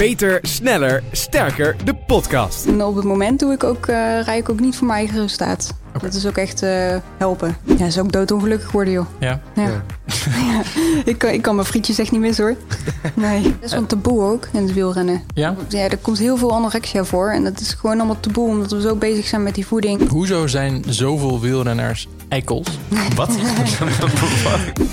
Beter, sneller, sterker, de podcast. En op het moment doe ik ook, uh, rij ik ook niet voor mijn eigen resultaat. Dat is ook echt uh, helpen. Ja, is ook doodongelukkig worden, joh. Ja? Ja. ja. ja. ik, kan, ik kan mijn frietjes echt niet missen, hoor. Nee. Dat is wel een taboe ook, in het wielrennen. Ja? Ja, er komt heel veel anorexia voor. En dat is gewoon allemaal taboe, omdat we zo bezig zijn met die voeding. Hoezo zijn zoveel wielrenners eikels? Wat?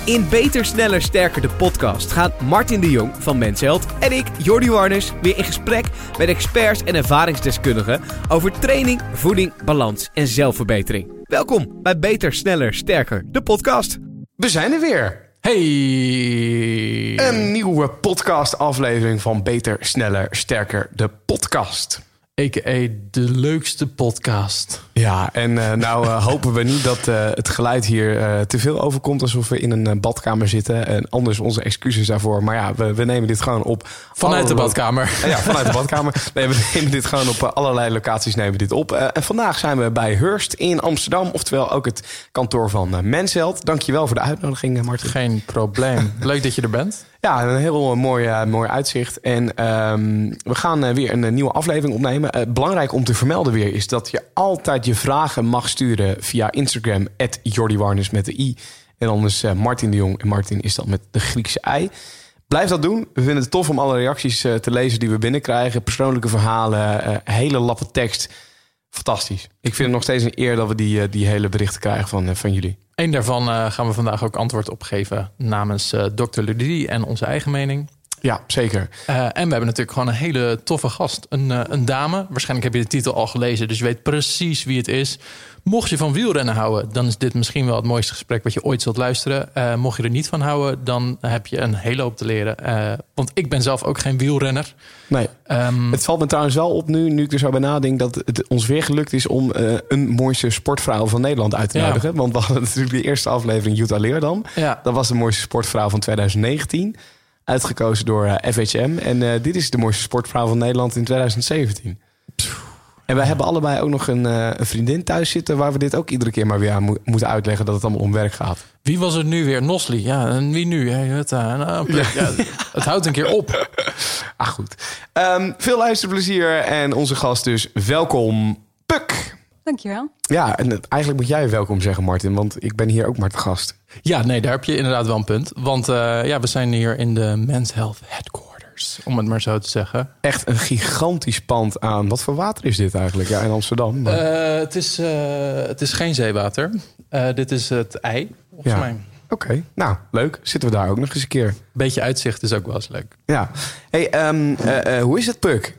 In Beter, Sneller, Sterker, de podcast... gaat Martin de Jong van Mensheld en ik, Jordi Warnes... weer in gesprek met experts en ervaringsdeskundigen... over training, voeding, balans en zelfverbetering. Welkom bij Beter, Sneller, Sterker, de podcast. We zijn er weer. Hey! Een nieuwe podcast-aflevering van Beter, Sneller, Sterker, de podcast. A.k.a. de leukste podcast. Ja, en uh, nou uh, hopen we niet dat uh, het geluid hier te veel overkomt... alsof we in een badkamer zitten. En anders onze excuses daarvoor. Maar ja, we, we nemen dit gewoon op... Vanuit de badkamer. Ja, vanuit de badkamer. Nee, we nemen dit gewoon op allerlei locaties nemen we dit op. en vandaag zijn we bij Hurst in Amsterdam. Oftewel ook het kantoor van uh, Mensheld. Dankjewel voor de uitnodiging, Martin. Geen probleem. Leuk dat je er bent. Ja, een heel mooi, mooi uitzicht. En um, we gaan weer een, nieuwe aflevering opnemen. Belangrijk om te vermelden weer is dat je altijd je vragen mag sturen via Instagram, @jordiwarnes met de i. En anders Martin de Jong. En Martin is dat met de Griekse ei. Blijf dat doen. We vinden het tof om alle reacties te lezen die we binnenkrijgen. Persoonlijke verhalen, hele lappe tekst. Fantastisch. Ik vind het nog steeds een eer dat we die, die hele berichten krijgen van, van jullie. Eén daarvan gaan we vandaag ook antwoord op geven namens Dr. Ludie en onze eigen mening. Ja, zeker. Uh, en we hebben natuurlijk gewoon een hele toffe gast. Een, een dame. Waarschijnlijk heb je de titel al gelezen, dus je weet precies wie het is. Mocht je van wielrennen houden, dan is dit misschien wel het mooiste gesprek wat je ooit zult luisteren. Uh, mocht je er niet van houden, dan heb je een hele hoop te leren. Want ik ben zelf ook geen wielrenner. Nee. Um, het valt me trouwens wel op nu, nu ik er zo bij nadenk, dat het ons weer gelukt is om een mooiste sportvrouw van Nederland uit te nodigen. Ja. Want we hadden natuurlijk de eerste aflevering Jutta Leerdam. Ja. Dat was de mooiste sportvrouw van 2019. Uitgekozen door FHM. En dit is de mooiste sportvrouw van Nederland in 2017. Pff. En wij hebben allebei ook nog een, uh, een, vriendin thuis zitten... waar we dit ook iedere keer maar weer aan mo moeten uitleggen... dat het allemaal om werk gaat. Wie was het nu weer? Nosli. Ja, en wie nu? Het, uh, nou, ja. Ja, het houdt een keer op. Ah, goed. Um, veel luisterplezier en onze gast dus. Welkom, Puk. Dankjewel. Ja, en eigenlijk moet jij welkom zeggen, Martin... want ik ben hier ook maar te gast. Ja, nee, daar heb je inderdaad wel een punt. Want uh, ja, we zijn hier in de Men's Health Headquarters om het maar zo te zeggen. Echt een gigantisch pand aan. Wat voor water is dit eigenlijk? Ja, in Amsterdam. Maar... Uh, het, is, uh, het is geen zeewater. Uh, dit is het ei, volgens ja. mij. Oké, okay. nou leuk. Zitten we daar ook nog eens een keer. Beetje uitzicht is ook wel eens leuk. Ja. Hey, um, hoe is het, Puk?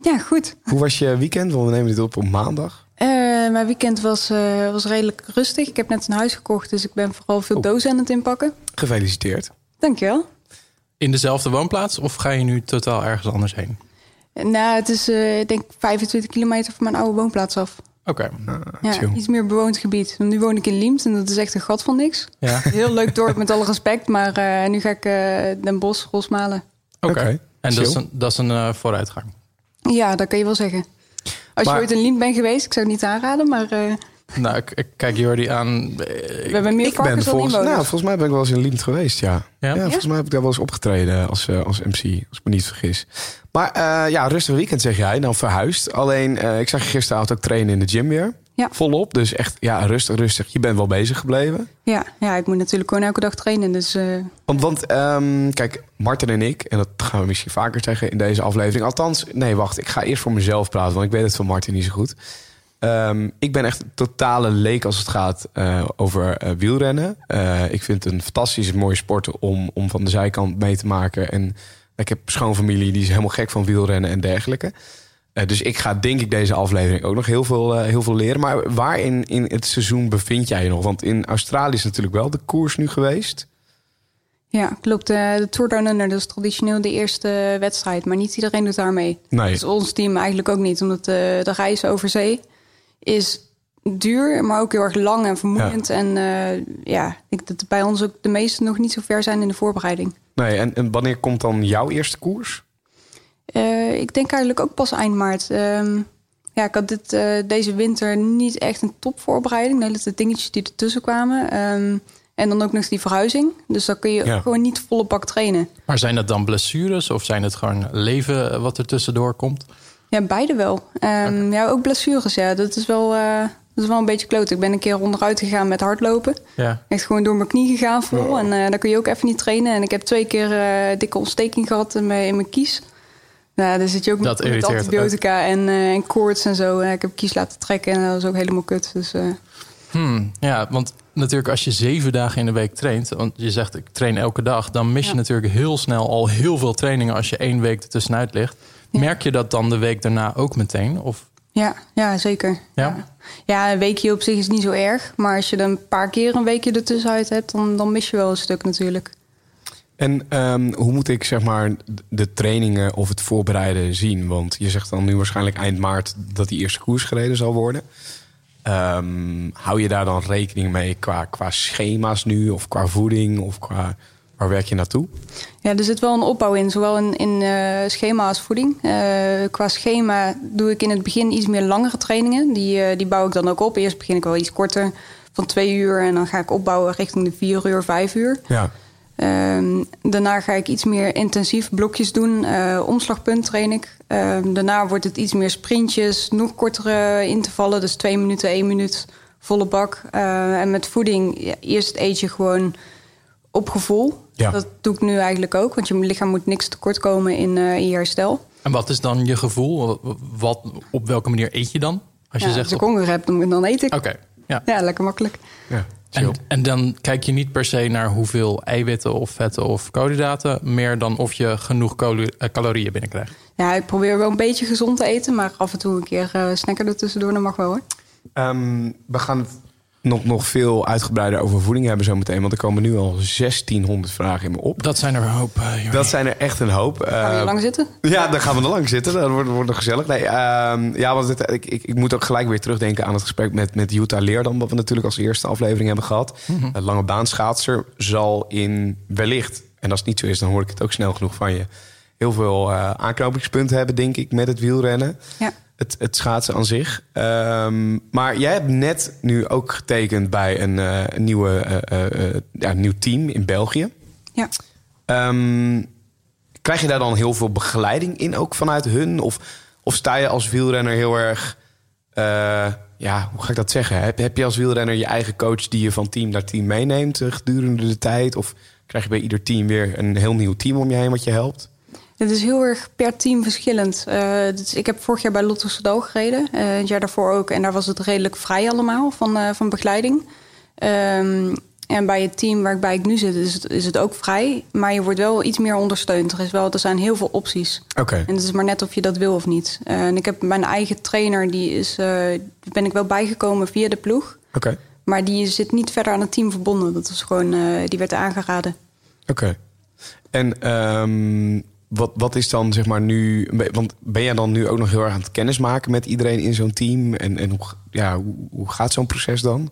Ja, goed. Hoe was je weekend? Want we nemen dit op op maandag. Mijn weekend was, was redelijk rustig. Ik heb net een huis gekocht, dus ik ben vooral veel oh. dozen aan het inpakken. Gefeliciteerd. Dankjewel. In dezelfde woonplaats of ga je nu totaal ergens anders heen? Nou, het is uh, ik denk 25 kilometer van mijn oude woonplaats af. Oké. Okay. Uh, ja, iets meer bewoond gebied. Nu woon ik in Liemt en dat is echt een gat van niks. Ja. Heel leuk dorp met alle respect, maar uh, nu ga ik uh, Den Bosch, Rosmalen. Oké. Okay. En dat is een, dat is een vooruitgang? Ja, dat kan je wel zeggen. Als maar, je ooit in Liemt bent geweest, ik zou het niet aanraden, maar... Nou, ik, ik, kijk Jordi aan. We hebben meer ik ben volgens, nou, volgens mij ben ik wel eens in Liemt geweest, ja. Ja? ja volgens mij heb ik daar wel eens opgetreden als, uh, als MC, als ik me niet vergis. Maar uh, ja, rustig weekend zeg jij, dan verhuisd. Alleen, uh, ik zag je gisteravond ook trainen in de gym weer. Ja. Volop, dus echt ja, rustig, rustig. Je bent wel bezig gebleven. Ja, ja ik moet natuurlijk gewoon elke dag trainen. Dus, Want, want um, kijk, Martin en ik, en dat gaan we misschien vaker zeggen in deze aflevering. Althans, nee, wacht, ik ga eerst voor mezelf praten, want ik weet het van Martin niet zo goed. Um, ik ben echt een totale leek als het gaat uh, over uh, wielrennen. Ik vind het een fantastische mooie sport om, om van de zijkant mee te maken. En ik heb schoonfamilie die is helemaal gek van wielrennen en dergelijke. Dus ik ga denk ik deze aflevering ook nog heel veel, heel veel leren. Maar waar in, in het seizoen bevind jij je nog? Want in Australië is natuurlijk wel de koers nu geweest. Ja, klopt. De Tour Down Under, dat is traditioneel de eerste wedstrijd. Maar niet iedereen doet daar mee. Nee. Dus ons team eigenlijk ook niet. Omdat de, de reis over zee is duur, maar ook heel erg lang en vermoeiend. Ja. En ja, ik denk dat bij ons ook de meesten nog niet zo ver zijn in de voorbereiding. Nee, en, en wanneer komt dan jouw eerste koers? Uh, ik denk eigenlijk ook pas eind maart. Um, ja, ik had dit, uh, deze winter niet echt een topvoorbereiding. De hele dingetjes die ertussen kwamen. Um, En dan ook nog die verhuizing. Dus dan kun je Ja. gewoon niet volle bak trainen. Maar zijn dat dan blessures of zijn het gewoon leven wat er tussendoor komt? Ja, beide wel. Ehm, Ja, ook blessures. Ja, dat is wel, eh, dat is wel een beetje kloot. Ik ben een keer onderuit gegaan met hardlopen. Ja. Echt gewoon door mijn knie gegaan vol. Oh. En eh dan kun je ook even niet trainen. En ik heb twee keer eh, dikke ontsteking gehad in mijn, in mijn kies. Nou, dan zit je ook met, antibiotica en, eh, en koorts en zo. En ik heb kies laten trekken en dat was ook helemaal kut. Dus eh, Hmm, ja, want natuurlijk als je zeven dagen in de week traint... want je zegt ik train elke dag... dan mis je Ja. natuurlijk heel snel al heel veel trainingen... als je één week ertussenuit ligt. Ja. Merk je dat dan de week daarna ook meteen? Of ja, ja, zeker. Ja? ja, een weekje op zich is niet zo erg. Maar als je er een paar keer een weekje ertussenuit hebt... dan, dan mis je wel een stuk natuurlijk. En ehm, hoe moet ik zeg maar de trainingen of het voorbereiden zien? Want je zegt dan nu waarschijnlijk eind maart dat die eerste koers gereden zal worden. Ehm, hou je daar dan rekening mee qua, qua schema's nu of qua voeding of qua waar werk je naartoe? Ja, er zit wel een opbouw in, zowel in, in eh, schema als voeding. Eh, qua schema doe ik in het begin iets meer langere trainingen. Die, eh, die bouw ik dan ook op. Eerst begin ik wel iets korter, van twee uur. En dan ga ik opbouwen richting de vier uur, vijf uur. Ja. Ehm, daarna ga ik iets meer intensief blokjes doen. Eh, omslagpunt train ik. Ehm, daarna wordt het iets meer sprintjes, nog kortere intervallen. Dus twee minuten, één minuut, volle bak. Eh, en met voeding, ja, eerst eet je gewoon op gevoel. Ja. Dat doe ik nu eigenlijk ook. Want je lichaam moet niks tekort komen in, eh, in je herstel. En wat is dan je gevoel? Wat, op welke manier eet je dan? Als je Ja, zegt... als ik honger heb, dan, dan eet ik. Oké, ja. Ja, lekker makkelijk. ja. En, en dan kijk je niet per se naar hoeveel eiwitten of vetten of koolhydraten... meer dan of je genoeg eh, calorieën binnenkrijgt. Ja, ik probeer wel een beetje gezond te eten. Maar af en toe een keer eh snacken er tussendoor, dat mag wel hoor. Ehm, we gaan het nog, nog veel uitgebreider over voeding hebben zo meteen. Want er komen nu al 1600 vragen in me op. Dat zijn er een hoop, eh, Jordi. Dat zijn er echt een hoop. Gaan we Eh, hier lang zitten? Ja, dan gaan we er lang zitten. Dat wordt, wordt nog gezellig. Nee, ehm, ja, want het, ik, ik, ik moet ook gelijk weer terugdenken aan het gesprek met, met Jutta Leerdam... wat we natuurlijk als eerste aflevering hebben gehad. Een lange baanschaatser zal in wellicht... en als het niet zo is, dan hoor ik het ook snel genoeg van je... heel veel eh, aanknopingspunten hebben, denk ik, met het wielrennen. Ja. Het, het schaatsen aan zich. Ehm, maar jij hebt net nu ook getekend bij een, eh, nieuwe, eh, eh, ja, nieuw team in België. Ja. Ehm, krijg je daar dan heel veel begeleiding in, ook vanuit hun? Of, of sta je als wielrenner heel erg... ja, hoe ga ik dat zeggen? Heb, heb je als wielrenner je eigen coach... die je van team naar team meeneemt gedurende de tijd? Of krijg je bij ieder team weer een heel nieuw team om je heen wat je helpt? Het is heel erg per team verschillend. Eh, dus ik heb vorig jaar bij Lotto Soudal gereden. eh, het jaar daarvoor ook. En daar was het redelijk vrij allemaal van, eh, van begeleiding. Ehm, en bij het team waar ik bij ik nu zit, is het, is het ook vrij. Maar je wordt wel iets meer ondersteund. Er, is wel, er zijn heel veel opties. Oké. En het is maar net of je dat wil of niet. En ik heb mijn eigen trainer, die is, ben ik wel bijgekomen via de ploeg. Oké. Maar die zit niet verder aan het team verbonden. Dat is gewoon, die werd aangeraden. Oké. En ehm, wat, wat is dan zeg maar nu... Want ben jij dan nu ook nog heel erg aan het kennismaken met iedereen in zo'n team? En, en hoe, ja, hoe, hoe gaat zo'n proces dan?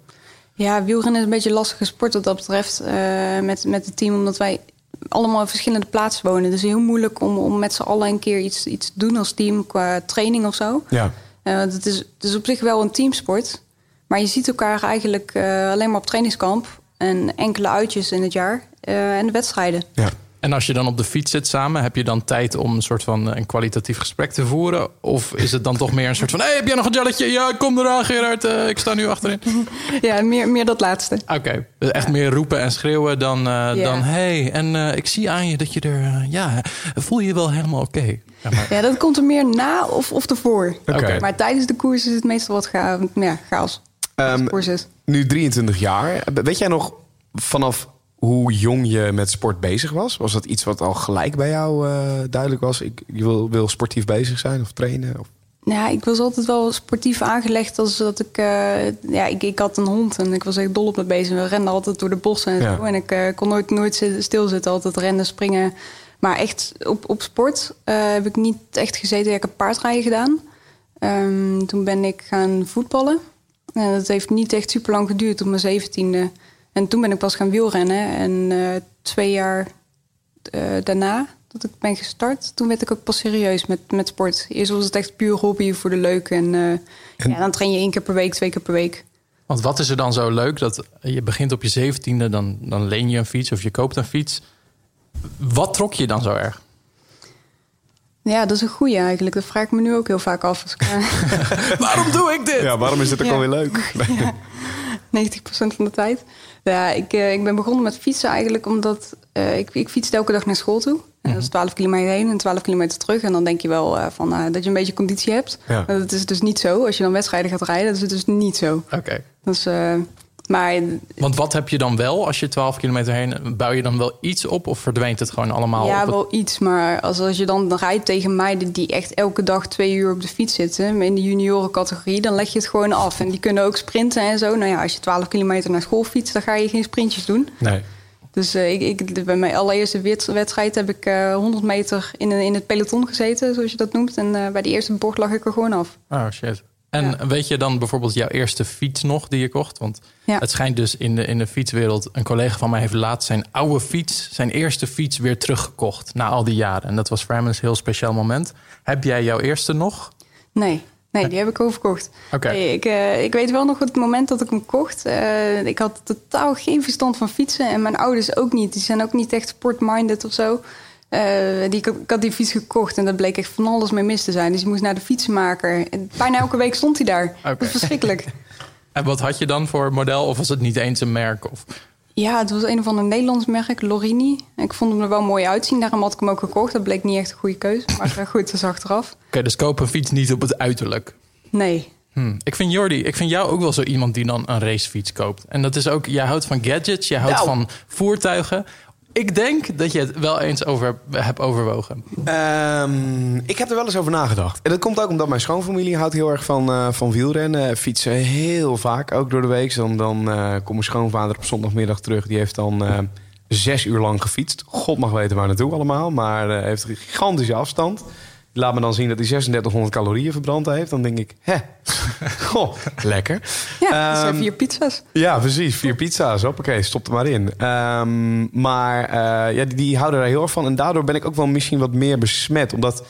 Ja, wielrennen is een beetje een lastige sport wat dat betreft eh, met, met het team. Omdat wij allemaal in verschillende plaatsen wonen. Dus heel moeilijk om, om met z'n allen een keer iets, iets te doen als team qua training of zo. Ja. Eh, want het, is, het is op zich wel een teamsport. Maar je ziet elkaar eigenlijk eh, alleen maar op trainingskamp. En enkele uitjes in het jaar. en de wedstrijden. ja. En als je dan op de fiets zit samen, heb je dan tijd om een soort van eh, een kwalitatief gesprek te voeren? Of is het dan toch meer een soort van: hey, heb jij nog een jelletje? Ja, kom eraan, Gerard. eh, ik sta nu achterin. Ja, meer, meer dat laatste. Oké, dus echt meer roepen en schreeuwen dan, eh, Ja. dan hey, en eh, ik zie aan je dat je er, ja, voel je je wel helemaal oké. Ja, maar- Ja, dat komt er meer na of, of ervoor. Oké. Maar tijdens de koers is het meestal wat ga, ja, chaos. Ehm, is. nu 23 jaar. Weet jij nog vanaf hoe jong je met sport bezig was? Was dat iets wat al gelijk bij jou eh, duidelijk was? Ik, je wil, wil sportief bezig zijn of trainen? Of... Ja, ik was altijd wel sportief aangelegd als dat ik... eh, ja, ik, ik had een hond en ik was echt dol op me bezig. We renden altijd door de bossen en Ja. zo. En ik eh, kon nooit, nooit zitten- stilzitten. Altijd rennen, springen. Maar echt op, op sport heb ik niet echt gezeten. Ja, ik heb paardrijden gedaan. Ehm, toen ben ik gaan voetballen. En dat heeft niet echt super lang geduurd, tot mijn zeventiende. En toen ben ik pas gaan wielrennen. En eh, twee jaar eh, daarna dat ik ben gestart, toen werd ik ook pas serieus met, met sport. Eerst was het echt puur hobby voor de leuk. En, eh, En- Ja, dan train je één keer per week, twee keer per week. Want wat is er dan zo leuk dat je begint op je zeventiende, dan, dan leen je een fiets of je koopt een fiets. Wat trok je dan zo erg? Ja, dat is een goeie eigenlijk. Dat vraag ik me nu ook heel vaak af. Als ik, waarom doe ik dit? Ja, waarom is dit ook Ja. alweer leuk? ja, 90% van de tijd. Ja, ik, eh, ik ben begonnen met fietsen eigenlijk omdat eh, ik, ik fietste elke dag naar school toe. En dat is 12 kilometer heen en 12 kilometer terug. En dan denk je wel eh, van, dat je een beetje conditie hebt. Ja. Dat is dus niet zo. Als je dan wedstrijden gaat rijden, dat is het dus niet zo. Oké. Dus, maar Want wat heb je dan wel als je 12 kilometer heen... bouw je dan wel iets op of verdwijnt het gewoon allemaal ja, op het- wel iets. Maar als, als je dan rijdt tegen meiden die echt elke dag twee uur op de fiets zitten... in de juniorencategorie, dan leg je het gewoon af. En die kunnen ook sprinten en zo. Nou ja, als je 12 kilometer naar school fietst, dan ga je geen sprintjes doen. Nee. Dus eh, ik, ik, bij mijn allereerste wedstrijd heb ik eh 100 meter in, een- in het peloton gezeten, zoals je dat noemt. En eh, bij de eerste bocht lag ik er gewoon af. Oh shit. En Ja. weet je dan bijvoorbeeld jouw eerste fiets nog die je kocht? Want Ja. het schijnt dus in de, in de fietswereld... een collega van mij heeft laatst zijn oude fiets... zijn eerste fiets weer teruggekocht na al die jaren. En dat was voor hem een heel speciaal moment. Heb jij jouw eerste nog? Nee, nee, die heb ik overkocht. Oké. Nee, ik, eh, ik weet wel nog het moment dat ik hem kocht. eh, ik had totaal geen verstand van fietsen. En mijn ouders ook niet. Die zijn ook niet echt sportminded of zo. Eh, die, ik had die fiets gekocht en daar bleek echt van alles mee mis te zijn. Dus ik moest naar de fietsenmaker. En bijna elke week stond hij daar. Dat Oké. was verschrikkelijk. En wat had je dan voor model? Of was het niet eens een merk? Of... Ja, het was een of ander Nederlands merk, Lorini. Ik vond hem er wel mooi uitzien, daarom had ik hem ook gekocht. Dat bleek niet echt een goede keuze, maar eh, goed, dat is achteraf. Oké, dus koop een fiets niet op het uiterlijk. Nee, Hm. Ik vind Jordi, ik vind jou ook wel zo iemand die dan een racefiets koopt. En dat is ook, jij houdt van gadgets, jij houdt Nou. van voertuigen. Ik denk dat je het wel eens over hebt overwogen. Ehm, ik heb er wel eens over nagedacht. En dat komt ook omdat mijn schoonfamilie houdt heel erg van, eh, van wielrennen. Fietsen heel vaak, ook door de week. Dan, dan eh, komt mijn schoonvader op zondagmiddag terug. Die heeft dan eh, zes uur lang gefietst. God mag weten waar naartoe allemaal. Maar eh, heeft een gigantische afstand. Laat me dan zien dat hij 3600 calorieën verbrand heeft. Dan denk ik, hè, goh, lekker. ja, dat Ehm, vier pizza's. Ja, precies. Vier pizza's. Hoppakee, stop er maar in. Ehm, maar eh, ja, die, die houden er heel erg van. En daardoor ben ik ook wel misschien wat meer besmet. Omdat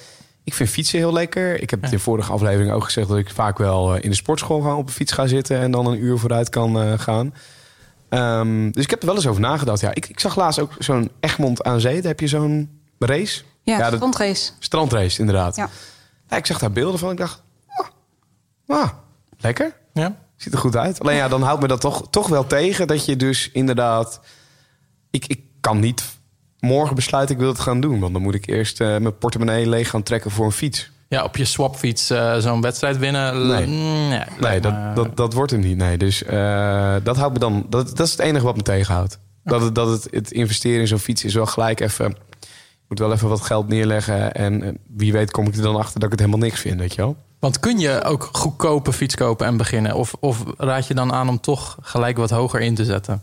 ik vind fietsen heel lekker. Ik heb het in vorige aflevering ook gezegd... dat ik vaak wel eh, in de sportschool ga op een fiets ga zitten... en dan een uur vooruit kan eh, gaan. Ehm, dus ik heb er wel eens over nagedacht. Ja, ik, ik zag laatst ook zo'n Egmond aan Zee. Daar heb je zo'n race. Ja, ja, dat- strandrace. Strandrace, inderdaad. Ja. Ja, ik zag daar beelden van. Ik dacht, ah, ah, lekker. Ja? Ziet er goed uit. Alleen ja, dan houdt me dat toch, toch wel tegen dat je dus inderdaad... Ik, ik kan niet morgen besluiten ik wil het gaan doen. Want dan moet ik eerst eh, mijn portemonnee leeg gaan trekken voor een fiets. Ja, op je swapfiets eh, zo'n wedstrijd winnen. Nee. Nee, dat, dat, dat wordt hem niet. Nee, dus eh, dat houdt me dan... Dat, dat is het enige wat me tegenhoudt. Dat, het, dat het, het investeren in zo'n fiets is wel gelijk even... Ik moet wel even wat geld neerleggen. En eh, wie weet kom ik er dan achter dat ik het helemaal niks vind, weet je wel? Want kun je ook goedkope fiets kopen en beginnen? Of, of raad je dan aan om toch gelijk wat hoger in te zetten?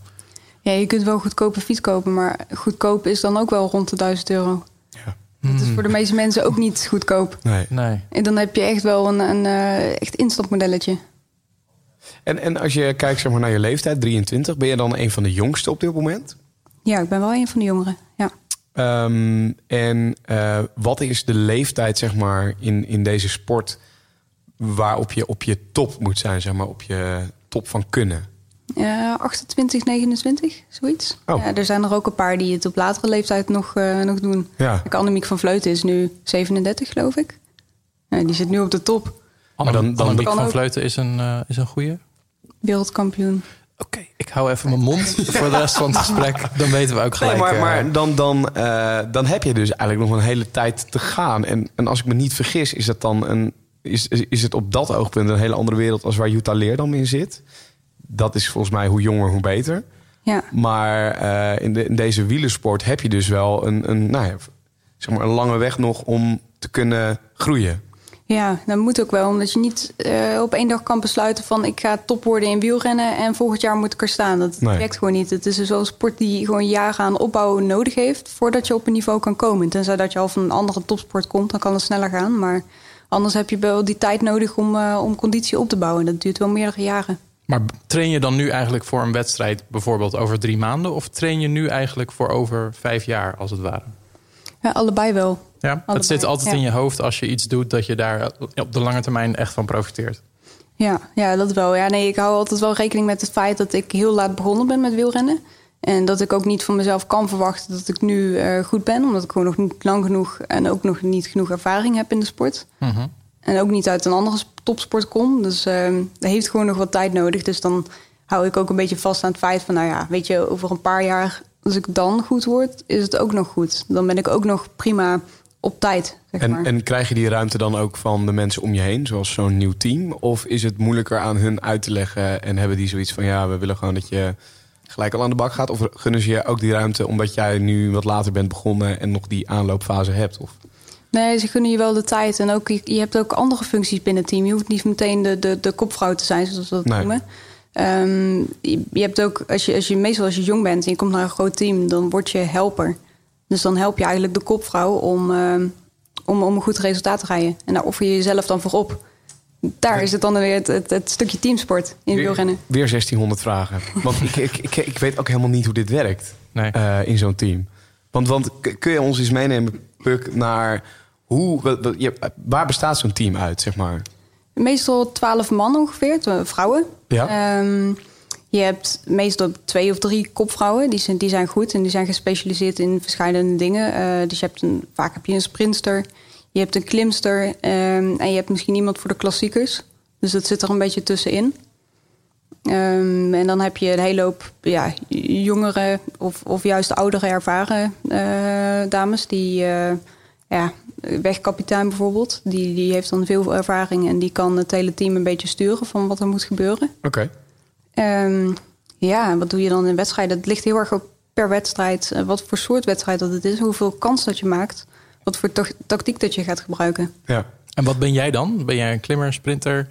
Ja, je kunt wel goedkope fiets kopen, maar goedkoop is dan ook wel rond de 1000 euro. Ja. Dat is voor de meeste mensen ook niet goedkoop. Nee. Nee. En dan heb je echt wel een, een eh, echt instapmodelletje. En, en als je kijkt zeg maar, naar je leeftijd, 23... ben je dan een van de jongsten op dit moment? Ja, ik ben wel een van de jongeren. Ehm, en eh, wat is de leeftijd, zeg maar, in, in deze sport waarop je op je top moet zijn, zeg maar, op je top van kunnen? Ja, 28, 29, zoiets. Oh. Ja, er zijn er ook een paar die het op latere leeftijd nog, eh, nog doen. Ja. Kijk, Annemiek van Vleuten is nu 37, geloof ik. Ja, die zit nu op de top. Anne, dan- dan- Annemiek van ook. Vleuten is een, eh, is een goeie. Wereldkampioen. Oké, ik hou even mijn mond voor de rest van het gesprek. Dan weten we ook Nee, gelijk. maar, eh, maar dan, dan, eh, dan heb je dus eigenlijk nog een hele tijd te gaan. En, en als ik me niet vergis, is, dat dan een, is, is het op dat oogpunt een hele andere wereld als waar Jutta Leerdam in zit. Dat is volgens mij hoe jonger, hoe beter. Ja, Maar eh, in, de, in deze wielersport heb je dus wel een, een, nou ja, zeg maar een lange weg nog om te kunnen groeien. Ja, dat moet ook wel. Omdat je niet eh, op één dag kan besluiten van... ik ga top worden in wielrennen en volgend jaar moet ik er staan. Dat Nee. werkt gewoon niet. Het is dus wel een sport die gewoon jaren aan opbouw nodig heeft... voordat je op een niveau kan komen. Tenzij dat je al van een andere topsport komt, dan kan het sneller gaan. Maar anders heb je wel die tijd nodig om, eh, om conditie op te bouwen. Dat duurt wel meerdere jaren. Maar train je dan nu eigenlijk voor een wedstrijd bijvoorbeeld over drie maanden? Of train je nu eigenlijk voor over vijf jaar, als het ware? Ja, allebei wel. Ja, Allebei, het zit altijd ja. in je hoofd als je iets doet dat je daar op de lange termijn echt van profiteert. Ja, ja, dat wel. Ja, nee, ik hou altijd wel rekening met het feit dat ik heel laat begonnen ben met wielrennen. En dat ik ook niet van mezelf kan verwachten dat ik nu uh, goed ben. Omdat ik gewoon nog niet lang genoeg en ook nog niet genoeg ervaring heb in de sport. Mhm. En ook niet uit een andere topsport kom. Dus uh, dat heeft gewoon nog wat tijd nodig. Dus dan hou ik ook een beetje vast aan het feit van... nou ja, weet je, over een paar jaar, als ik dan goed word, is het ook nog goed. Dan ben ik ook nog prima op tijd. Zeg en, maar. en krijg je die ruimte dan ook van de mensen om je heen, zoals zo'n nieuw team? Of is het moeilijker aan hun uit te leggen en hebben die zoiets van ja, we willen gewoon dat je gelijk al aan de bak gaat? Of gunnen ze je ook die ruimte omdat jij nu wat later bent begonnen en nog die aanloopfase hebt? Of? Nee, ze gunnen je wel de tijd. En ook, je, je hebt ook andere functies binnen het team. Je hoeft niet meteen de, de, de kopvrouw te zijn, zoals we dat Nee. noemen. Ehm, je, je hebt ook, als je, als je meestal als je jong bent en je komt naar een groot team, dan word je helper. Dus dan help je eigenlijk de kopvrouw om, ehm, om, om een goed resultaat te rijden. En daar offer je jezelf dan voor op. Daar is het dan weer het, het, het stukje teamsport in wielrennen. Weer 1600 vragen. Want ik, ik, ik, ik weet ook helemaal niet hoe dit werkt Nee. eh, in zo'n team. Want, want kun je ons eens meenemen, Puk, naar hoe, wat- wat- je- waar bestaat zo'n team uit, zeg maar? Meestal twaalf man ongeveer, vrouwen. Ja. Ehm, je hebt meestal twee of drie kopvrouwen, die zijn, die zijn goed en die zijn gespecialiseerd in verschillende dingen. Eh, dus je hebt een, vaak heb je een sprinter, je hebt een klimster ehm, en je hebt misschien iemand voor de klassiekers. Dus dat zit er een beetje tussenin. Ehm, en dan heb je een hele hoop ja, jongere of, of juist oudere ervaren eh, dames die eh, ja, wegkapitein bijvoorbeeld, die, die heeft dan veel ervaring en die kan het hele team een beetje sturen van wat er moet gebeuren. Oké. Ehm, ja, wat doe je dan in wedstrijden? Het ligt heel erg op per wedstrijd, eh, wat voor soort wedstrijd dat het is, hoeveel kans dat je maakt, wat voor tac- tactiek dat je gaat gebruiken. Ja. En wat ben jij dan? Ben jij een klimmer, sprinter?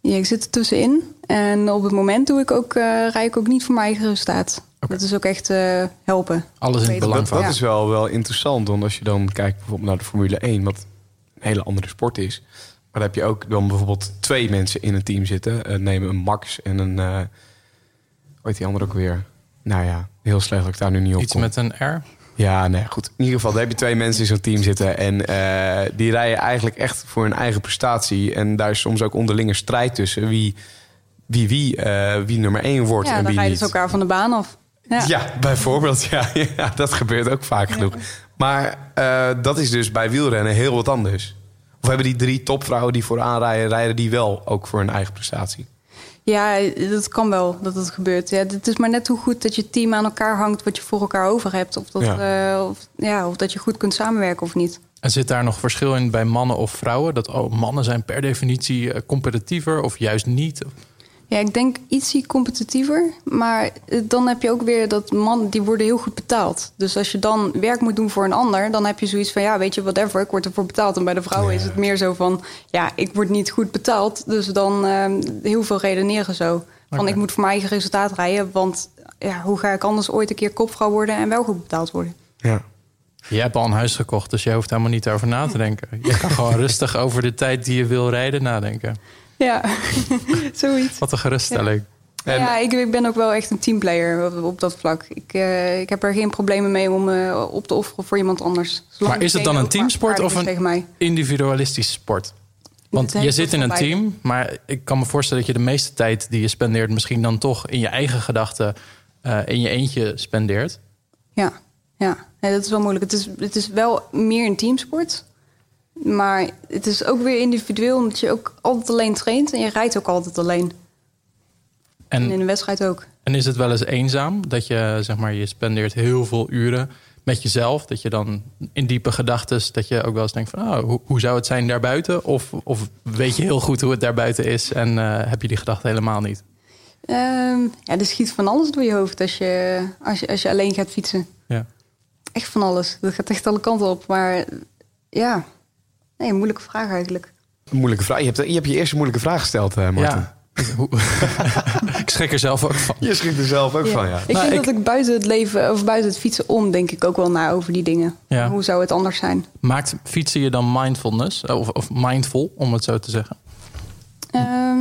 Ja, ik zit er tussenin en op het moment doe ik ook, eh rij ik ook niet voor mijn eigen resultaat. Oké. Dat is ook echt eh, helpen. Alles in het belang Dat, van. dat Ja. is wel, wel interessant. Want als je dan kijkt bijvoorbeeld naar de Formule 1, wat een hele andere sport is. Maar dan heb je ook dan bijvoorbeeld twee mensen in een team zitten. Eh neem een Max en een. eh hoe heet die andere ook weer? Nou ja, heel slecht dat ik daar nu niet op Iets kom. met een R? Ja, nee, goed. In ieder geval, daar heb je twee mensen in zo'n team zitten. En eh, die rijden eigenlijk echt voor hun eigen prestatie. En daar is soms ook onderlinge strijd tussen wie wie, wie, eh, wie nummer één wordt Ja, en dan wie rijden niet. ze elkaar van de baan af. Ja. Ja, bijvoorbeeld. Ja, ja, dat gebeurt ook vaak genoeg. Maar eh, dat is dus bij wielrennen heel wat anders. Of hebben die drie topvrouwen die vooraan rijden, rijden die wel ook voor hun eigen prestatie? Ja, dat kan wel dat het gebeurt. Ja, het is maar net hoe goed dat je team aan elkaar hangt, wat je voor elkaar over hebt. Of dat, ja. of, ja, of dat je goed kunt samenwerken of niet. En zit daar nog verschil in bij mannen of vrouwen? Dat oh, mannen zijn per definitie eh, competitiever of juist niet? Ja, ik denk ietsie competitiever. Maar eh, dan heb je ook weer dat mannen, die worden heel goed betaald. Dus als je dan werk moet doen voor een ander, dan heb je zoiets van, ja, weet je, whatever, ik word ervoor betaald. En bij de vrouwen is het meer zo van, ja, ik word niet goed betaald. Dus dan eh, heel veel redeneren zo. Van, ik moet voor mijn eigen resultaat rijden, want ja, hoe ga ik anders ooit een keer kopvrouw worden en wel goed betaald worden? Ja. Jij hebt al een huis gekocht, dus jij hoeft helemaal niet over na te denken. Je kan gewoon rustig over de tijd die je wil rijden nadenken. Ja, zoiets. Wat een geruststelling. En- ja, ik, ik ben ook wel echt een teamplayer op, dat vlak. Ik, eh, ik heb er geen problemen mee om eh, op te offeren voor iemand anders. Zolang Maar is het dan een teamsport of een individualistische sport? Want je zit in een team, maar ik kan me voorstellen dat je de meeste tijd die je spendeert, misschien dan toch in je eigen gedachten eh, in je eentje spendeert. Ja, ja. Nee, dat is wel moeilijk. Het is, het is wel meer een teamsport. Maar het is ook weer individueel, omdat je ook altijd alleen traint en je rijdt ook altijd alleen. En, in een wedstrijd ook. en is het wel eens eenzaam dat je, zeg maar, je spendeert heel veel uren met jezelf, dat je dan in diepe gedachten, dat je ook wel eens denkt van, oh, hoe, hoe zou het zijn daarbuiten? Of, of weet je heel goed hoe het daarbuiten is en eh, heb je die gedachte helemaal niet? Ehm, ja, er schiet van alles door je hoofd als je, als je, als je alleen gaat fietsen. Ja. Echt van alles. Dat gaat echt alle kanten op. Maar ja, nee, een moeilijke vraag eigenlijk. Een moeilijke vraag. Je hebt, je hebt je eerste moeilijke vraag gesteld, eh Martin. Ja. Hoe- ik schrik er zelf ook van. Je schrikt er zelf ook van, ja. Ik Nou, denk ik- dat ik buiten het leven of buiten het fietsen om, denk ik ook wel na over die dingen. Ja. Hoe zou het anders zijn? Maakt fietsen je dan mindfulness? Of, of mindful, om het zo te zeggen? Ehm,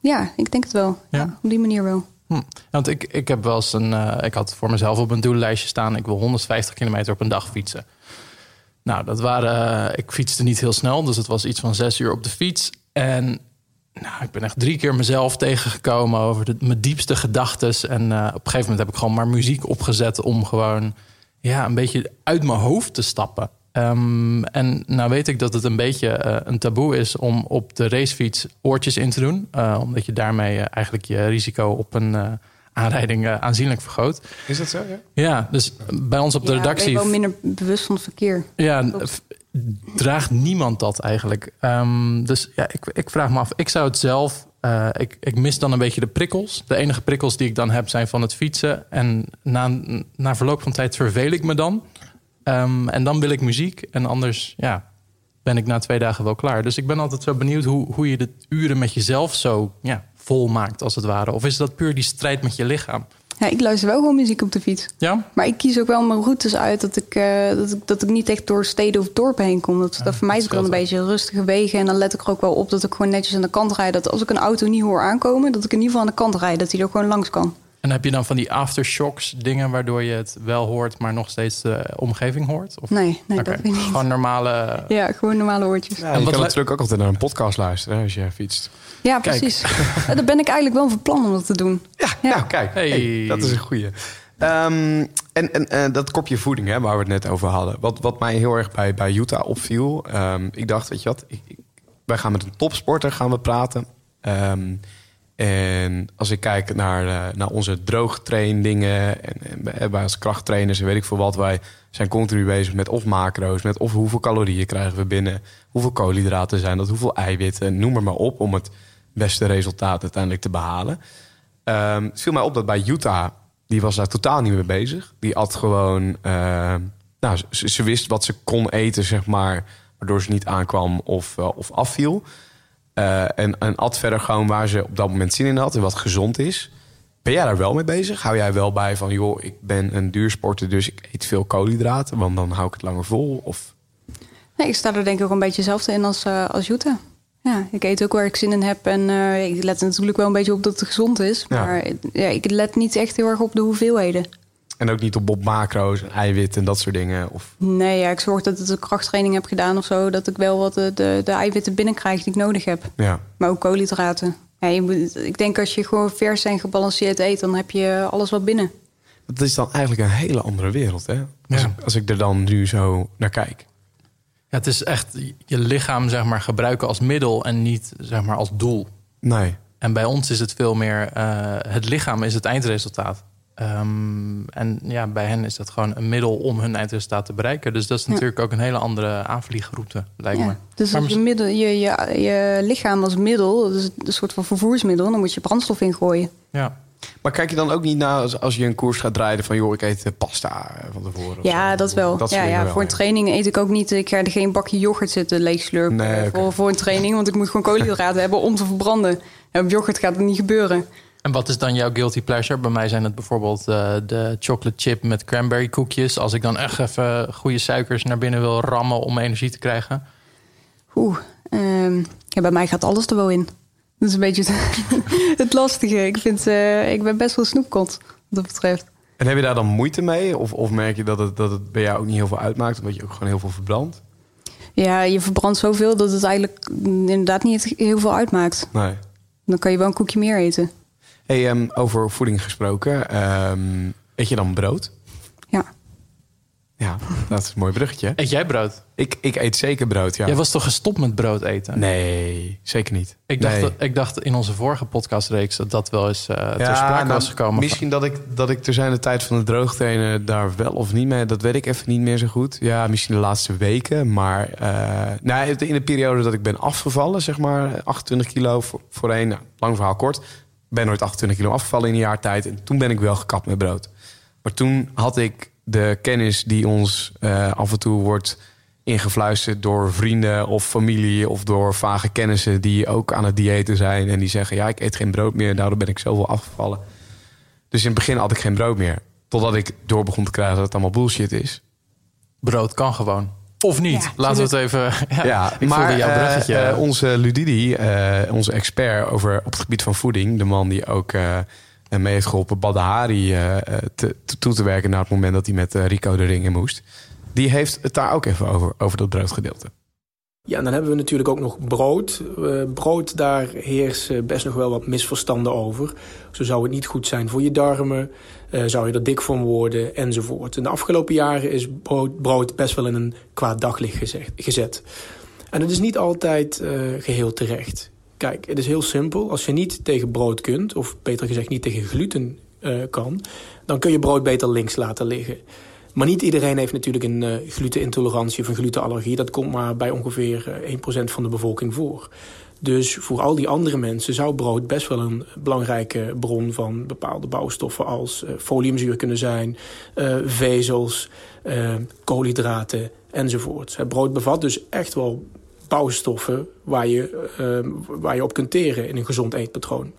ja, ik denk het wel. Ja? Ja. op die manier wel. Hm. Want ik, ik heb wel eens een. eh, ik had voor mezelf op een doellijstje staan. Ik wil 150 kilometer op een dag fietsen. Nou, dat waren. eh, ik fietste niet heel snel, dus het was iets van zes uur op de fiets. En nou, ik ben echt drie keer mezelf tegengekomen over de, mijn diepste gedachten. En eh, op een gegeven moment heb ik gewoon maar muziek opgezet om gewoon ja, een beetje uit mijn hoofd te stappen. Ehm, en nou weet ik dat het een beetje uh, een taboe is om op de racefiets oortjes in te doen. Omdat je daarmee eigenlijk je risico op een aanrijding aanzienlijk vergroot. Is dat zo? Ja, ja dus bij ons op de ja, redactie. Ben je wel minder bewust van het verkeer. Ja, draagt niemand dat eigenlijk. Um, dus ja, ik, ik, vraag me af. Ik zou het zelf. Uh, ik, ik, mis dan een beetje de prikkels. De enige prikkels die ik dan heb zijn van het fietsen. En na, na verloop van tijd verveel ik me dan. Um, en dan wil ik muziek. En anders ja, ben ik na twee dagen wel klaar. Dus ik ben altijd zo benieuwd hoe, hoe je de uren met jezelf zo ja, vol maakt, als het ware. Of is dat puur die strijd met je lichaam? Ja, ik luister wel gewoon muziek op de fiets. Ja? Maar ik kies ook wel mijn routes uit dat ik, uh, dat ik, dat ik niet echt door steden of dorpen heen kom. Dat, ja, dat vermijd ik dan een beetje rustige wegen. En dan let ik er ook wel op dat ik gewoon netjes aan de kant rijd. Dat als ik een auto niet hoor aankomen, dat ik in ieder geval aan de kant rijd. Dat hij er gewoon langs kan. En heb je dan van die aftershocks dingen waardoor je het wel hoort, maar nog steeds de omgeving hoort? Of? Nee, nee okay. dat weet ik niet. Gewoon normale... Ja, gewoon normale oortjes. Ja, en je kan natuurlijk ook altijd naar een podcast luisteren als je fietst. Ja, precies. Daar ben ik eigenlijk wel van plan om dat te doen. Ja, ja. nou kijk, hey. Hey, dat is een goeie. Um, en, en uh, dat kopje voeding, hè, waar we het net over hadden. Wat, wat mij heel erg bij, bij Utah opviel. Um, ik dacht, weet je wat, ik, ik, wij gaan met een topsporter gaan we praten. Um, en als ik kijk naar, uh, naar onze droogtraindingen en, en wij als krachttrainers en weet ik veel wat, wij zijn continu bezig met of macro's, met of hoeveel calorieën krijgen we binnen, hoeveel koolhydraten zijn dat, hoeveel eiwitten, noem maar maar op, om het beste resultaat uiteindelijk te behalen. Um, het viel mij op dat bij Utah, die was daar totaal niet mee bezig. Die at gewoon, uh, nou, ze, wist wat ze kon eten, zeg maar, waardoor ze niet aankwam of, uh, of afviel. Uh, en, en at verder gewoon waar ze op dat moment zin in had en wat gezond is. Ben jij daar wel mee bezig? Hou jij wel bij van, joh, ik ben een duursporter, dus ik eet veel koolhydraten, want dan hou ik het langer vol? Of... Nee, ik sta er denk ik ook een beetje hetzelfde in als, uh, als Jutta. Ja, ik eet ook waar ik zin in heb. En uh, ik let natuurlijk wel een beetje op dat het gezond is. Maar ja. ja. ik let niet echt heel erg op de hoeveelheden. En ook niet op, op macro's, eiwit en dat soort dingen? Of... Nee, ja, ik zorg dat ik een krachttraining heb gedaan of zo. Dat ik wel wat de, de, de eiwitten binnenkrijg die ik nodig heb. Ja. Maar ook koolhydraten. Ja, je moet, ik denk als je gewoon vers en gebalanceerd eet, dan heb je alles wel binnen. Dat is dan eigenlijk een hele andere wereld, hè? Als, Ja. ik, als ik er dan nu zo naar kijk. Ja, het is echt je lichaam zeg maar, gebruiken als middel en niet zeg maar, als doel. Nee. En bij ons is het veel meer uh, het lichaam is het eindresultaat. Um, en ja, bij hen is dat gewoon een middel om hun eindresultaat te bereiken. Dus dat is natuurlijk ja. ook een hele andere aanvliegroute, lijkt ja. me. Dus als je, middel, je, je, je lichaam als middel, dus een soort van vervoersmiddel, dan moet je brandstof ingooien. Ja. Maar kijk je dan ook niet naar als, als je een koers gaat draaien van joh, ik eet pasta van tevoren? Ja, zo. dat wel. Dat ja, ja, wel, voor een training eet ik ook niet. Ik ga er geen bakje yoghurt zitten leegslurpen nee, voor, okay. voor een training, want ik moet gewoon koolhydraten hebben om te verbranden. En op yoghurt gaat het niet gebeuren. En wat is dan jouw guilty pleasure? Bij mij zijn het bijvoorbeeld uh, de chocolate chip met cranberry koekjes. Als ik dan echt even goede suikers naar binnen wil rammen om energie te krijgen. Oeh, um, ja, bij mij gaat alles er wel in. Dat is een beetje het, het lastige. Ik, vind, uh, ik ben best wel snoepkot, wat dat betreft. En heb je daar dan moeite mee? Of, of merk je dat het, dat het bij jou ook niet heel veel uitmaakt? Omdat je ook gewoon heel veel verbrandt? Ja, je verbrandt zoveel dat het eigenlijk inderdaad niet heel veel uitmaakt. Nee. Dan kan je wel een koekje meer eten. Hey, um, over voeding gesproken. Um, eet je dan brood? Ja. Ja, dat is een mooi bruggetje. Eet jij brood? Ik, ik eet zeker brood, ja. Jij was toch gestopt met brood eten? Nee, zeker niet. Ik dacht, nee. dat, ik dacht in onze vorige podcastreeks dat dat wel eens uh, ter ja, sprake nou, was gekomen. Misschien dat ik, dat ik ter zijn de tijd van de droogtrainen daar wel of niet mee... dat weet ik even niet meer zo goed. Ja, misschien de laatste weken. Maar uh, nou, in de periode dat ik ben afgevallen, zeg maar... 28 kilo voor, voorheen, nou, lang verhaal kort... ben nooit 28 kilo afgevallen in een jaar tijd. En toen ben ik wel gekapt met brood. Maar toen had ik de kennis die ons uh, af en toe wordt ingefluisterd door vrienden of familie of door vage kennissen die ook aan het diëten zijn en die zeggen: Ja, ik eet geen brood meer, daardoor ben ik zoveel afgevallen. Dus in het begin had ik geen brood meer. Totdat ik door begon te krijgen dat het allemaal bullshit is. Brood kan gewoon. Of niet. Ja, Laten we het even. Ja, ja ik maar jouw bruggetje. Uh, onze Ludidi, uh, onze expert over, op het gebied van voeding, de man die ook uh, mee heeft geholpen Badahari te, te, toe te werken naar het moment dat hij met Rico de ring in moest. Die heeft het daar ook even over, over dat broodgedeelte. Ja, en dan hebben we natuurlijk ook nog brood. Uh, brood, daar heersen best nog wel wat misverstanden over. Zo zou het niet goed zijn voor je darmen, zou je er dik van worden, enzovoort. In de afgelopen jaren is brood, best wel in een kwaad daglicht gezet. En het is niet altijd uh, geheel terecht. Kijk, het is heel simpel. Als je niet tegen brood kunt, of beter gezegd niet tegen gluten kan... dan kun je brood beter links laten liggen. Maar niet iedereen heeft natuurlijk een glutenintolerantie of een glutenallergie. Dat komt maar bij ongeveer 1% eh, van de bevolking voor. Dus voor al die andere mensen zou brood best wel een belangrijke bron van bepaalde bouwstoffen als uh, foliumzuur kunnen zijn, uh, vezels, uh, koolhydraten enzovoort. Brood bevat dus echt wel bouwstoffen waar je, waar je op kunt teren in een gezond eetpatroon.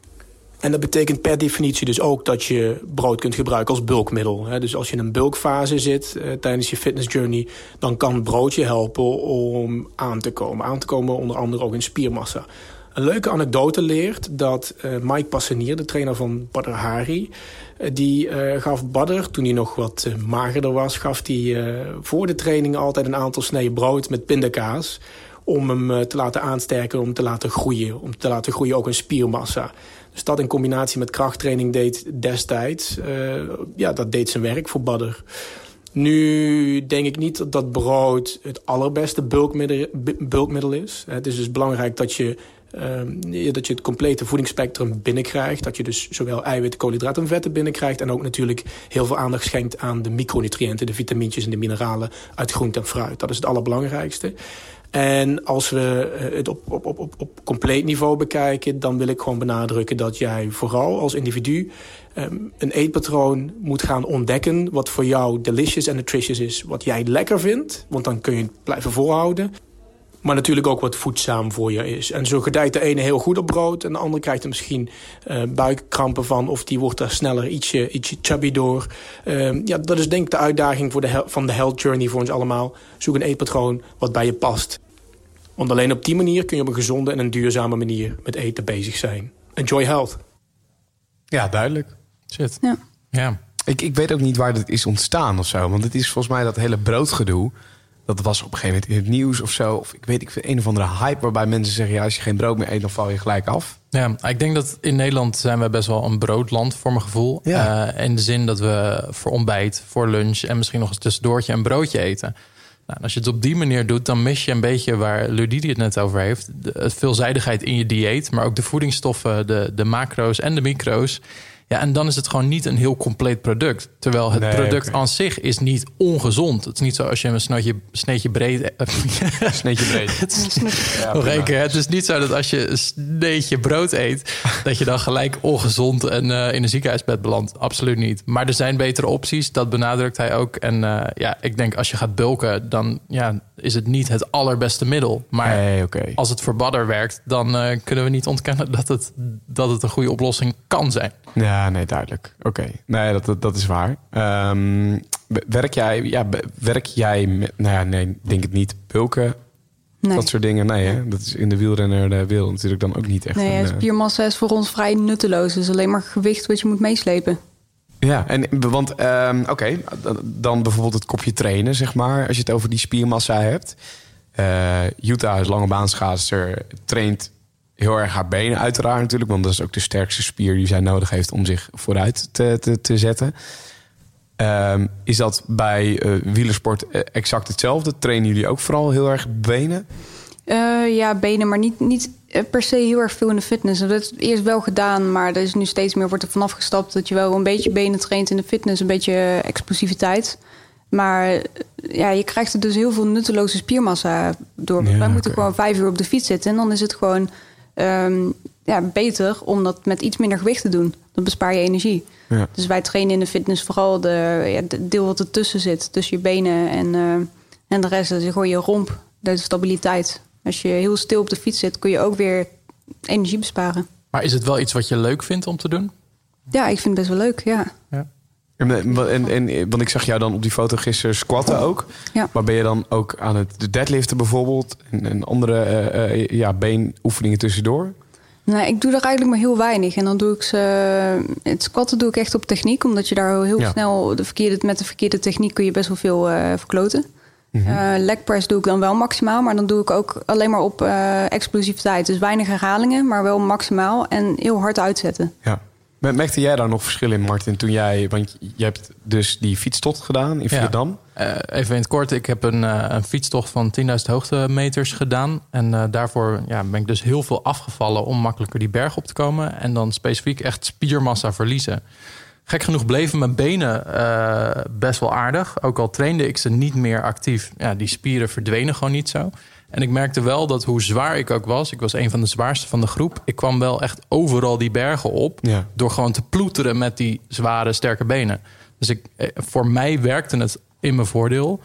En dat betekent per definitie dus ook dat je brood kunt gebruiken als bulkmiddel. Dus als je in een bulkfase zit uh, tijdens je fitness journey... dan kan broodje helpen om aan te komen. Aan te komen onder andere ook in spiermassa. Een leuke anekdote leert dat uh, Mike Passenier, de trainer van Badr Hari... Uh, die gaf Badr, toen hij nog wat magerder was... gaf hij voor de training altijd een aantal sneden brood met pindakaas... om hem te laten aansterken, om te laten groeien. Om te laten groeien ook in spiermassa. Dus dat in combinatie met krachttraining deed destijds... Uh, ja, dat deed zijn werk voor Badder. Nu denk ik niet dat brood het allerbeste bulkmiddel, bulkmiddel is. Het is dus belangrijk dat je, uh, dat je het complete voedingsspectrum binnenkrijgt. Dat je dus zowel eiwitten, koolhydraten en vetten binnenkrijgt. En ook natuurlijk heel veel aandacht schenkt aan de micronutriënten... de vitamintjes en de mineralen uit groente en fruit. Dat is het allerbelangrijkste. En als we eh, het op, op, op, op, compleet niveau bekijken... dan wil ik gewoon benadrukken dat jij vooral als individu... Um, een eetpatroon moet gaan ontdekken wat voor jou delicious en nutritious is. Wat jij lekker vindt, want dan kun je het blijven volhouden. Maar natuurlijk ook wat voedzaam voor je is. En zo gedijt de ene heel goed op brood... en de andere krijgt er misschien uh, buikkrampen van... of die wordt er sneller ietsje, ietsje chubby door. Uh, ja, dat is denk ik de uitdaging voor de van de health journey voor ons allemaal. Zoek een eetpatroon wat bij je past. Want alleen op die manier kun je op een gezonde en een duurzame manier met eten bezig zijn. Enjoy health. Ja, duidelijk. Shit. Ja. ja. Ik, ik weet ook niet waar dit is ontstaan of zo. Want het is volgens mij dat hele broodgedoe. Dat was op een gegeven moment in het nieuws of zo. Of ik weet ik een of andere hype waarbij mensen zeggen... ja, als je geen brood meer eet, dan val je gelijk af. Ja, ik denk dat in Nederland zijn we best wel een broodland voor mijn gevoel. Ja. Uh, in de zin dat we voor ontbijt, voor lunch... en misschien nog eens tussendoortje een broodje eten. Nou, als je het op die manier doet, dan mis je een beetje waar Ludidi het net over heeft. De veelzijdigheid in je dieet, maar ook de voedingsstoffen, de, de macro's en de micro's. Ja, en dan is het gewoon niet een heel compleet product. Terwijl het Nee, product aan zich is niet ongezond. Het is niet zo als je een snootje, sneetje breed... Sneetje breed. Het is, Ja, nog prima. één keer. Het is niet zo dat als je een sneetje brood eet... dat je dan gelijk ongezond en eh, in een ziekenhuisbed belandt. Absoluut niet. Maar er zijn betere opties. Dat benadrukt hij ook. En eh, ja, ik denk als je gaat bulken... dan ja, is het niet het allerbeste middel. Maar Nee, als het voor badder werkt... dan eh, kunnen we niet ontkennen dat het, dat het een goede oplossing kan zijn. Ja, nee, duidelijk. Oké, nee, dat, dat, dat is waar. Ehm, werk jij, ja, werk jij met, nou ja, nee, denk het niet, bulken, Nee. dat soort dingen? Nee, hè? dat is in de wielrenner de wereld natuurlijk dan ook niet echt. Nee, een, eh, spiermassa is voor ons vrij nutteloos. Het is alleen maar gewicht wat je moet meeslepen. Ja, en want ehm, oké, dan- dan bijvoorbeeld het kopje trainen, zeg maar, als je het over die spiermassa hebt. Eh Utah is lange baanschaatster, traint heel erg haar benen uiteraard natuurlijk, want dat is ook de sterkste spier die zij nodig heeft om zich vooruit te, te, te zetten. Ehm, is dat bij eh, wielersport eh, exact hetzelfde? Trainen jullie ook vooral heel erg benen? Eh, ja, benen, maar niet, niet per se heel erg veel in de fitness. Dat is eerst wel gedaan, maar er is nu steeds meer wordt er vanaf gestapt dat je wel een beetje benen traint in de fitness, een beetje explosiviteit. Maar ja, je krijgt er dus heel veel nutteloze spiermassa door. Ja, Wij moeten gewoon vijf uur op de fiets zitten en dan is het gewoon ehm, ja, beter om dat met iets minder gewicht te doen. Dan bespaar je energie. Ja. Dus wij trainen in de fitness vooral de, ja, de deel wat ertussen zit. Tussen je benen en, eh, en de rest. Dus gewoon je romp, de stabiliteit. Als je heel stil op de fiets zit, kun je ook weer energie besparen. Maar is het wel iets wat je leuk vindt om te doen? Ja, ik vind het best wel leuk, ja. En, en, en, want ik zag jou dan op die foto gisteren squatten ook. Ja. Maar ben je dan ook aan het de deadliften bijvoorbeeld? En, en andere eh, eh, ja, beenoefeningen tussendoor? Nee, ik doe er eigenlijk maar heel weinig. En dan doe ik ze... Het squatten doe ik echt op techniek. Omdat je daar heel Ja. snel... De verkeerde, met de verkeerde techniek kun je best wel veel verkloten. Mm legpress doe ik dan wel maximaal, maar dan doe ik ook alleen maar op uh, explosiviteit. Dus weinig herhalingen, maar wel maximaal en heel hard uitzetten. Ja. Merkte jij daar nog verschil in, Martin, toen jij... Want je hebt dus die fietstocht gedaan in Vietnam. Ja. even in het kort, ik heb een, een fietstocht van 10.000 hoogtemeters gedaan. En daarvoor ja, ben ik dus heel veel afgevallen om makkelijker die berg op te komen. En dan specifiek echt spiermassa verliezen. Gek genoeg bleven mijn benen best wel aardig. Ook al trainde ik ze niet meer actief. Ja, die spieren verdwenen gewoon niet zo. En ik merkte wel dat hoe zwaar ik ook was... ik was een van de zwaarste van de groep... ik kwam wel echt overal die bergen op... Ja. door gewoon te ploeteren met die zware, sterke benen. Dus ik, eh, voor mij werkte het in mijn voordeel...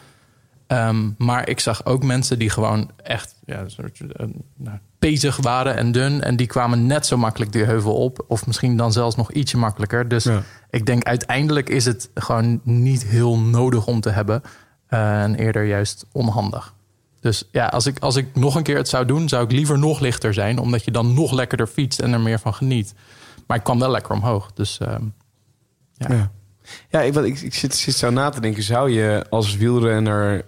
Um, maar ik zag ook mensen die gewoon echt ja, soort, uh, nou, bezig waren en dun. En die kwamen net zo makkelijk die heuvel op. Of misschien dan zelfs nog ietsje makkelijker. Dus ik denk uiteindelijk is het gewoon niet heel nodig om te hebben. Uh, en eerder juist onhandig. Dus ja, als ik, als ik nog een keer het zou doen, zou ik liever nog lichter zijn. Omdat je dan nog lekkerder fietst en er meer van geniet. Maar ik kwam wel lekker omhoog. Dus ja. ja. Ja, ik, ik, ik zit, zit zo na te denken. Zou je als wielrenner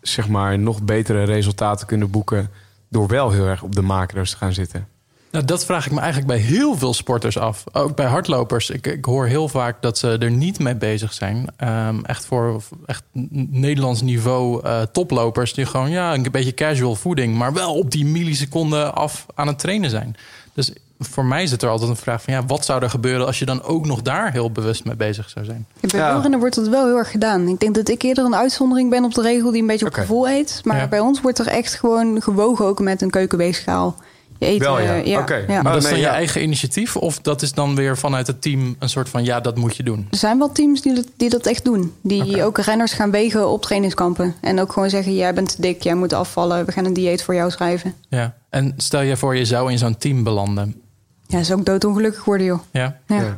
zeg maar, nog betere resultaten kunnen boeken door wel heel erg op de macro's te gaan zitten? Nou, dat vraag ik me eigenlijk bij heel veel sporters af. Ook bij hardlopers. Ik, ik hoor heel vaak dat ze er niet mee bezig zijn. Um, echt voor echt Nederlands niveau uh, toplopers die gewoon ja, een beetje casual voeding, maar wel op die milliseconden af aan het trainen zijn. Dus voor mij zit er altijd een vraag van ja, wat zou er gebeuren als je dan ook nog daar heel bewust mee bezig zou zijn? Ja, bij wielrennen wordt dat wel heel erg gedaan. Ik denk dat ik eerder een uitzondering ben op de regel die een beetje op gevoel eet. Maar bij ons wordt er echt gewoon gewogen ook met een keukenweegschaal. Je eet, wel, ja. Uh, ja. Maar dat is dan je eigen initiatief? Of dat is dan weer vanuit het team een soort van ja, dat moet je doen? Er zijn wel teams die dat, die dat echt doen. Die ook renners gaan wegen op trainingskampen. En ook gewoon zeggen, jij bent te dik, jij moet afvallen. We gaan een dieet voor jou schrijven. Ja. En stel je voor, je zou in zo'n team belanden ja, zou ook doodongelukkig worden, joh. Ja? Ja.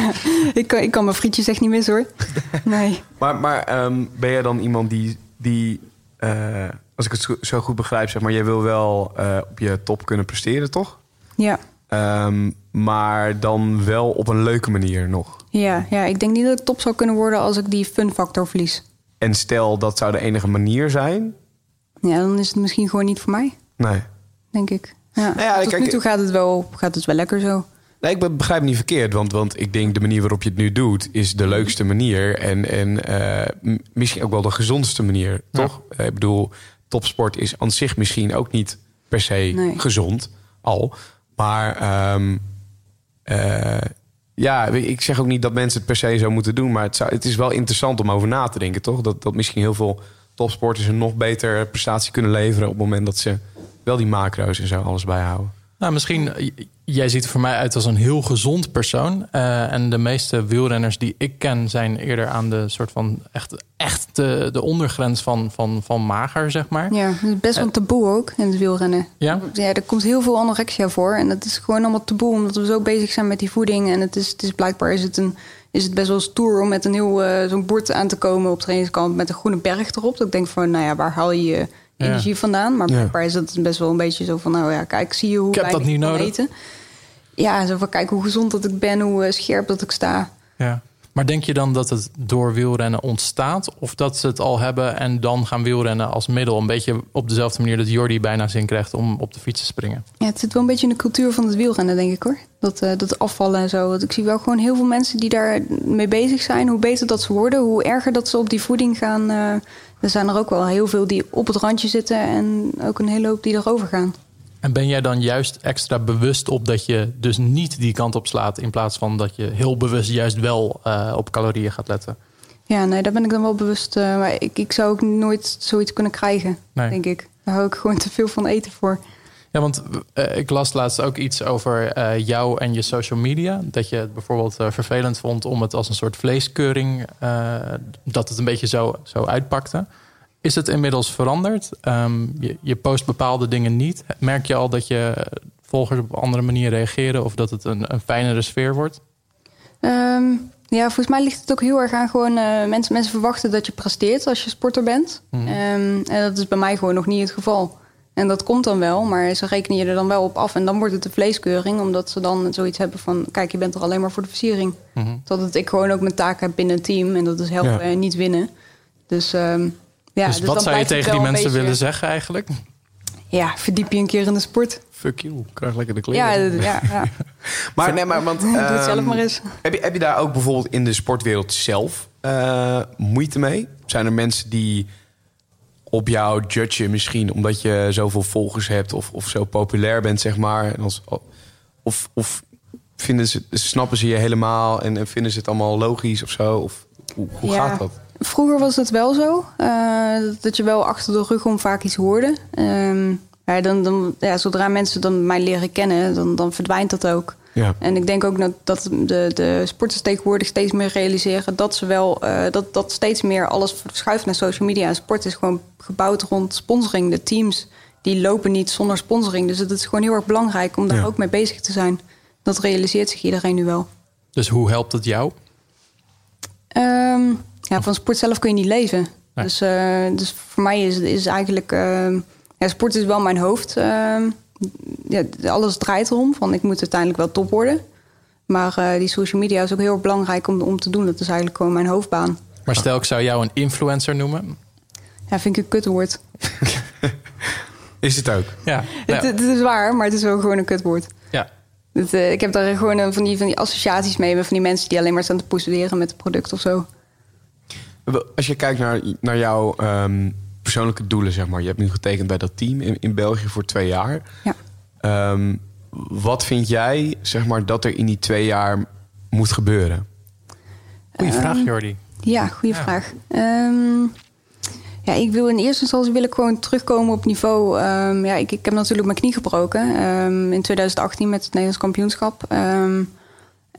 ja. ik, kan, ik kan mijn frietjes echt niet mis, hoor. Nee. maar maar um, ben jij dan iemand die... die uh, als ik het zo goed begrijp, zeg maar... jij wil wel uh, op je top kunnen presteren, toch? Ja. Um, maar dan wel op een leuke manier nog. Ja, ja, ik denk niet dat ik top zou kunnen worden... als ik die fun factor verlies. En stel, dat zou de enige manier zijn... Ja, dan is het misschien gewoon niet voor mij. Nee. Denk ik. Ja, nou ja, tot nu toe gaat het, wel, gaat het wel lekker zo. Nee, ik begrijp niet verkeerd. Want, want ik denk de manier waarop je het nu doet... is de leukste manier. En, en uh, misschien ook wel de gezondste manier, toch? Uh, ik bedoel, topsport is aan zich misschien ook niet per se nee. gezond. Al. Maar... Um, uh, ja, ik zeg ook niet dat mensen het per se zo moeten doen. Maar het, zou, het is wel interessant om over na te denken, toch? Dat, dat misschien heel veel topsporters een nog beter prestatie kunnen leveren... op het moment dat ze wel die macro's en zo alles bijhouden. Nou, misschien, jij ziet er voor mij uit als een heel gezond persoon. Uh, en de meeste wielrenners die ik ken zijn eerder aan de soort van echt, echt de, de ondergrens van, van, van mager, zeg maar. Ja, best wel uh, taboe ook in het wielrennen. Ja? ja, er komt heel veel anorexia voor. En dat is gewoon allemaal taboe, omdat we zo bezig zijn met die voeding. En het is, het is blijkbaar is het, een, is het best wel stoer om met een heel uh, zo'n bord aan te komen op trainingskamp met een groene berg erop. Dat ik denk van, nou ja, waar haal je je energie vandaan. Maar blijkbaar is het best wel een beetje zo van... nou ja, kijk, zie je hoe ik heb dat niet nodig. eten. Ja, zo van kijk hoe gezond dat ik ben, hoe eh, scherp dat ik sta. Ja. Maar denk je dan dat het door wielrennen ontstaat? Of dat ze het al hebben en dan gaan wielrennen als middel? Een beetje op dezelfde manier dat Jordi bijna zin krijgt om op de fiets te springen. Ja, het zit wel een beetje in de cultuur van het wielrennen, denk ik hoor. Dat, uh, dat afvallen en zo. Want ik zie wel gewoon heel veel mensen die daar mee bezig zijn. Hoe beter dat ze worden, hoe erger dat ze op die voeding gaan... Uh, er zijn er ook wel heel veel die op het randje zitten en ook een hele hoop die erover gaan. En ben jij dan juist extra bewust op dat je dus niet die kant op slaat, in plaats van dat je heel bewust juist wel uh, op calorieën gaat letten? Ja, nee, daar ben ik dan wel bewust. Uh, maar ik, ik zou ook nooit zoiets kunnen krijgen, nee. denk ik. Daar hou ik gewoon te veel van eten voor. Ja, want uh, ik las laatst ook iets over uh, jou en je social media. Dat je het bijvoorbeeld uh, vervelend vond om het als een soort vleeskeuring... dat het een beetje zo, zo uitpakte. Is het inmiddels veranderd? Um, je, je, post bepaalde dingen niet. Merk je al dat je volgers op een andere manier reageren... of dat het een, een fijnere sfeer wordt? Um, ja, volgens mij ligt het ook heel erg aan gewoon... mensen, mensen verwachten dat je presteert als je sporter bent. Mm. Um, en dat is bij mij gewoon nog niet het geval. En dat komt dan wel, maar ze rekenen je er dan wel op af. En dan wordt het de vleeskeuring, omdat ze dan zoiets hebben van... kijk, je bent er alleen maar voor de versiering. Mm -hmm. Dat ik gewoon ook mijn taak heb binnen een team. En dat is helpen ja. en niet winnen. Dus um, Ja, dus, wat dan zou je tegen die mensen beetje- willen zeggen eigenlijk? Ja, verdiep je een keer in de sport. Fuck you, krijg lekker de kleren. Ja, ja, ja. maar nee, maar want... Doe het ehm, zelf maar eens. Heb je, heb je daar ook bijvoorbeeld in de sportwereld zelf eh, moeite mee? Zijn er mensen die op jou judgen misschien omdat je zoveel volgers hebt of, of zo populair bent, zeg maar? En als, of of vinden ze, snappen ze je helemaal en, en vinden ze het allemaal logisch of zo? Of hoe, hoe Ja. gaat dat? Vroeger was het wel zo. eh, dat je wel achter de rug om vaak iets hoorde. Ehm, ja, dan, dan, ja, zodra mensen dan mij leren kennen, dan, dan verdwijnt dat ook. Ja. En ik denk ook dat, dat de, de sporters tegenwoordig steeds meer realiseren dat ze wel eh, dat, dat steeds meer alles verschuift naar social media. En sport is gewoon gebouwd rond sponsoring. De teams die lopen niet zonder sponsoring. Dus het is gewoon heel erg belangrijk om daar Ja. ook mee bezig te zijn. Dat realiseert zich iedereen nu wel. Dus hoe helpt het jou? Ehm, ja, van sport zelf kun je niet leven. Nee. Dus, eh, dus voor mij is, is eigenlijk... ehm, ja, sport is wel mijn hoofd. ehm, ja, alles draait erom. Van ik moet uiteindelijk wel top worden. Maar eh, die social media is ook heel belangrijk om, om te doen. Dat is eigenlijk gewoon mijn hoofdbaan. Maar stel, ik zou jou een influencer noemen. Ja, vind ik een kutwoord. Is het ook? Ja, Het, het is waar, maar het is wel gewoon een kutwoord. ja. Het, eh, ik heb daar gewoon een van, die, van die associaties mee... met van die mensen die alleen maar staan te poseren met het product of zo. Als je kijkt naar, naar jouw ehm, persoonlijke doelen, zeg maar. Je hebt nu getekend bij dat team in, in België voor twee jaar. Ja. Ehm, wat vind jij, zeg maar, dat er in die twee jaar moet gebeuren? Goeie vraag, Ehm, Jordi. Ja, goede Ja. vraag. Ehm, ja, ik wil in eerste instantie wil ik gewoon terugkomen op niveau. ehm, ja, ik, ik heb natuurlijk mijn knie gebroken ehm, in 2018 met het Nederlands kampioenschap. Ehm,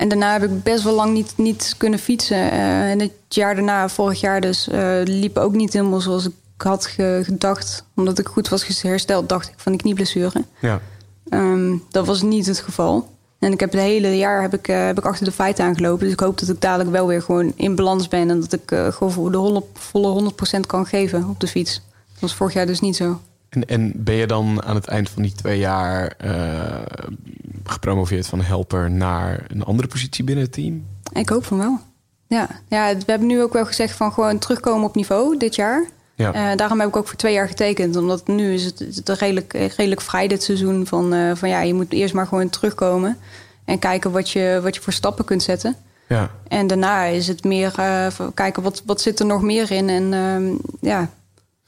en daarna heb ik best wel lang niet, niet kunnen fietsen. Eh, en het jaar daarna, vorig jaar dus, eh, liep ook niet helemaal zoals ik had ge- gedacht. Omdat ik goed was hersteld, dacht ik, van die knieblessure. Ja. Ehm, dat was niet het geval. En ik heb het hele jaar heb ik, eh, heb ik achter de feiten aangelopen. Dus ik hoop dat ik dadelijk wel weer gewoon in balans ben. En dat ik gewoon voor de 100, volle 100% kan geven op de fiets. Dat was vorig jaar dus niet zo. En, en ben je dan aan het eind van die twee jaar eh, gepromoveerd van helper naar een andere positie binnen het team? Ik hoop van wel. Ja, ja we hebben nu ook wel gezegd van gewoon terugkomen op niveau dit jaar. Ja. Eh, daarom heb ik ook voor twee jaar getekend. Omdat nu is het, het redelijk, redelijk vrij dit seizoen. Van, eh, van ja, je moet eerst maar gewoon terugkomen. En kijken wat je, wat je voor stappen kunt zetten. ja. En daarna is het meer van kijken wat, wat zit er nog meer in. En ehm, ja,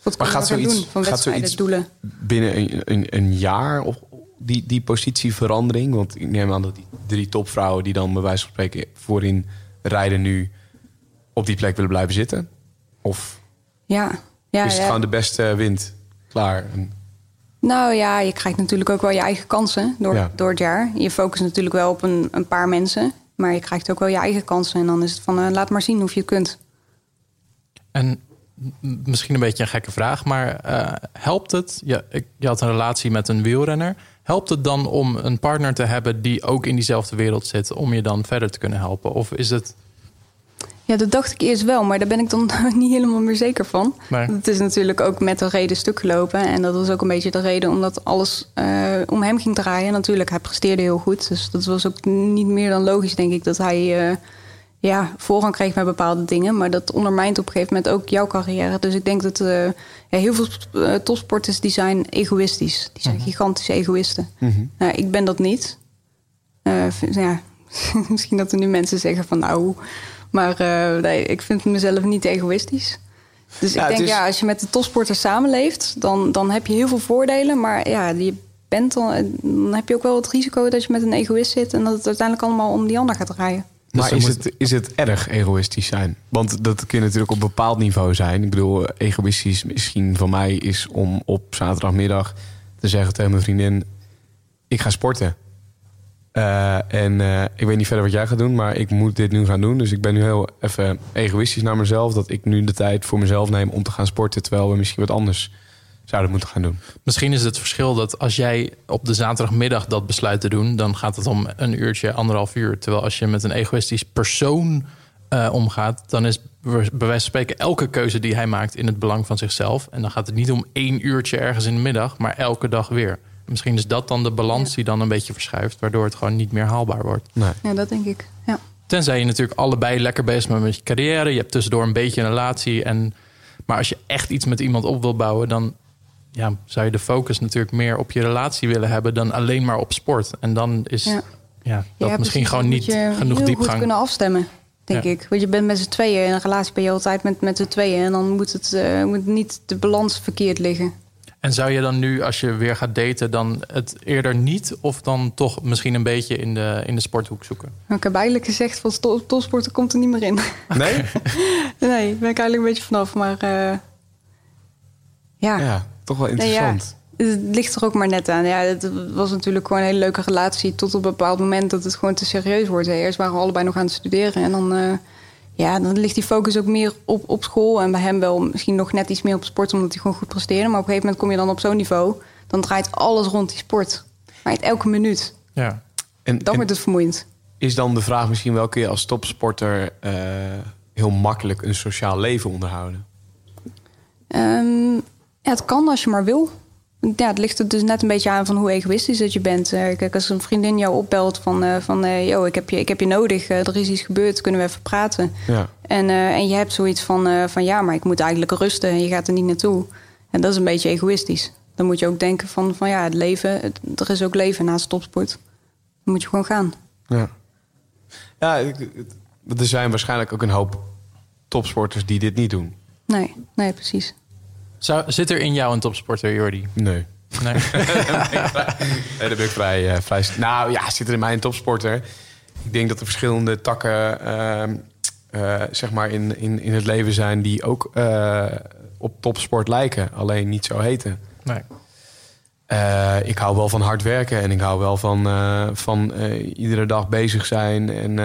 wat Maar gaat zoiets- doen van gaat zoiets- doelen. Binnen een, een, een jaar op die, die positieverandering? Want ik neem aan dat die drie topvrouwen die dan bij wijze van spreken voorin rijden nu op die plek willen blijven zitten? Of Ja, ja, is het ja. gewoon de beste wind? Klaar. En- Nou ja, je krijgt natuurlijk ook wel je eigen kansen door, Ja. door het jaar. Je focust natuurlijk wel op een, een paar mensen. Maar je krijgt ook wel je eigen kansen. En dan is het van, eh, laat maar zien of je het kunt. En misschien een beetje een gekke vraag, maar eh, helpt het? Je, je had een relatie met een wielrenner. Helpt het dan om een partner te hebben die ook in diezelfde wereld zit, om je dan verder te kunnen helpen? Of is het. Ja, dat dacht ik eerst wel, maar daar ben ik dan niet helemaal meer zeker van. Nee. Het is natuurlijk ook met de reden stuk gelopen. En dat was ook een beetje de reden omdat alles eh, om hem ging draaien. Natuurlijk, hij presteerde heel goed. Dus dat was ook niet meer dan logisch, denk ik, dat hij eh, ja, voorrang kreeg met bepaalde dingen. Maar dat ondermijnt op een gegeven moment ook jouw carrière. Dus ik denk dat eh, ja, heel veel eh, topsporters die zijn egoïstisch. Die zijn gigantische egoïsten. Nou, ik ben dat niet. Eh, ja, misschien dat er nu mensen zeggen van nou, maar nee, ik vind mezelf niet egoïstisch. Dus Ja, ik denk is- ja, als je met de topsporters samenleeft, dan, dan heb je heel veel voordelen. Maar ja, je bent dan, dan heb je ook wel het risico dat je met een egoïst zit en dat het uiteindelijk allemaal om die ander gaat draaien. Maar er is, moet- het, is het erg egoïstisch zijn? Want dat kun je natuurlijk op een bepaald niveau zijn. Ik bedoel, egoïstisch misschien van mij is om op zaterdagmiddag te zeggen tegen mijn vriendin: Ik ga sporten. Eh, en eh, ik weet niet verder wat jij gaat doen, maar ik moet dit nu gaan doen. Dus ik ben nu heel even egoïstisch naar mezelf. Dat ik nu de tijd voor mezelf neem om te gaan sporten. Terwijl we misschien wat anders zouden moeten gaan doen. Misschien is het verschil dat als jij op de zaterdagmiddag dat besluit te doen, dan gaat het om een uurtje, anderhalf uur. Terwijl als je met een egoïstisch persoon eh, omgaat, dan is bij wijze van spreken elke keuze die hij maakt in het belang van zichzelf. En dan gaat het niet om één uurtje ergens in de middag, maar elke dag weer. Misschien is dat dan de balans die dan een beetje verschuift, waardoor het gewoon niet meer haalbaar wordt. Nee. Ja, dat denk ik. Ja. Tenzij je natuurlijk allebei lekker bezig bent met je carrière. Je hebt tussendoor een beetje een relatie. En Maar als je echt iets met iemand op wil bouwen, dan ja, zou je de focus natuurlijk meer op je relatie willen hebben dan alleen maar op sport. En dan is Ja. ja. dat Ja, misschien gewoon niet je genoeg heel goed diepgang. kunnen afstemmen, denk Ja. ik. Want je bent met z'n tweeën. In een relatie ben je altijd met, met z'n tweeën. En dan moet, het, eh, moet niet de balans verkeerd liggen. En zou je dan nu, als je weer gaat daten, dan het eerder niet of dan toch misschien een beetje in de, in de sporthoek zoeken? Maar ik heb eigenlijk gezegd, van to- topsporten komt er niet meer in. Nee? nee, daar ben ik eigenlijk een beetje vanaf. Maar eh, ja, Ja, toch wel ja. interessant. het ligt er ook maar net aan. Ja, het was natuurlijk gewoon een hele leuke relatie... tot op een bepaald moment dat het gewoon te serieus wordt. Eerst waren we allebei nog aan het studeren. En dan, eh, ja, dan ligt die focus ook meer op, op school. En bij hem wel misschien nog net iets meer op sport... omdat hij gewoon goed presteerde. Maar op een gegeven moment kom je dan op zo'n niveau... dan draait alles rond die sport. Maar elke minuut. Ja. En, Dan en wordt het vermoeiend. is dan de vraag misschien wel... kun je als topsporter eh, heel makkelijk een sociaal leven onderhouden? Ehm, ja, het kan als je maar wil. Ja, het ligt er dus net een beetje aan van hoe egoïstisch dat je bent. Eh, kijk, als een vriendin jou opbelt van... eh, van eh, yo, ik heb, je, ik heb je nodig, er is iets gebeurd, kunnen we even praten. Ja. En, en je hebt zoiets van, van... ja, maar ik moet eigenlijk rusten en je gaat er niet naartoe. En dat is een beetje egoïstisch. Dan moet je ook denken van, van ja, het leven... het- er is ook leven naast topsport. Dan moet je gewoon gaan. Ja, ja er zijn waarschijnlijk ook een hoop topsporters die dit niet doen. Nee, nee, precies. Zou, zit er in jou een topsporter, Jordi? Nee. Nee. Nee, daar ben ik vrij, eh, vrij... Nou ja, zit er in mij een topsporter? Ik denk dat er verschillende takken ehm, eh, zeg maar in, in, in het leven zijn... die ook eh, op topsport lijken, alleen niet zo heten. nee. Ik hou wel van hard werken en ik hou wel van, van iedere dag bezig zijn en,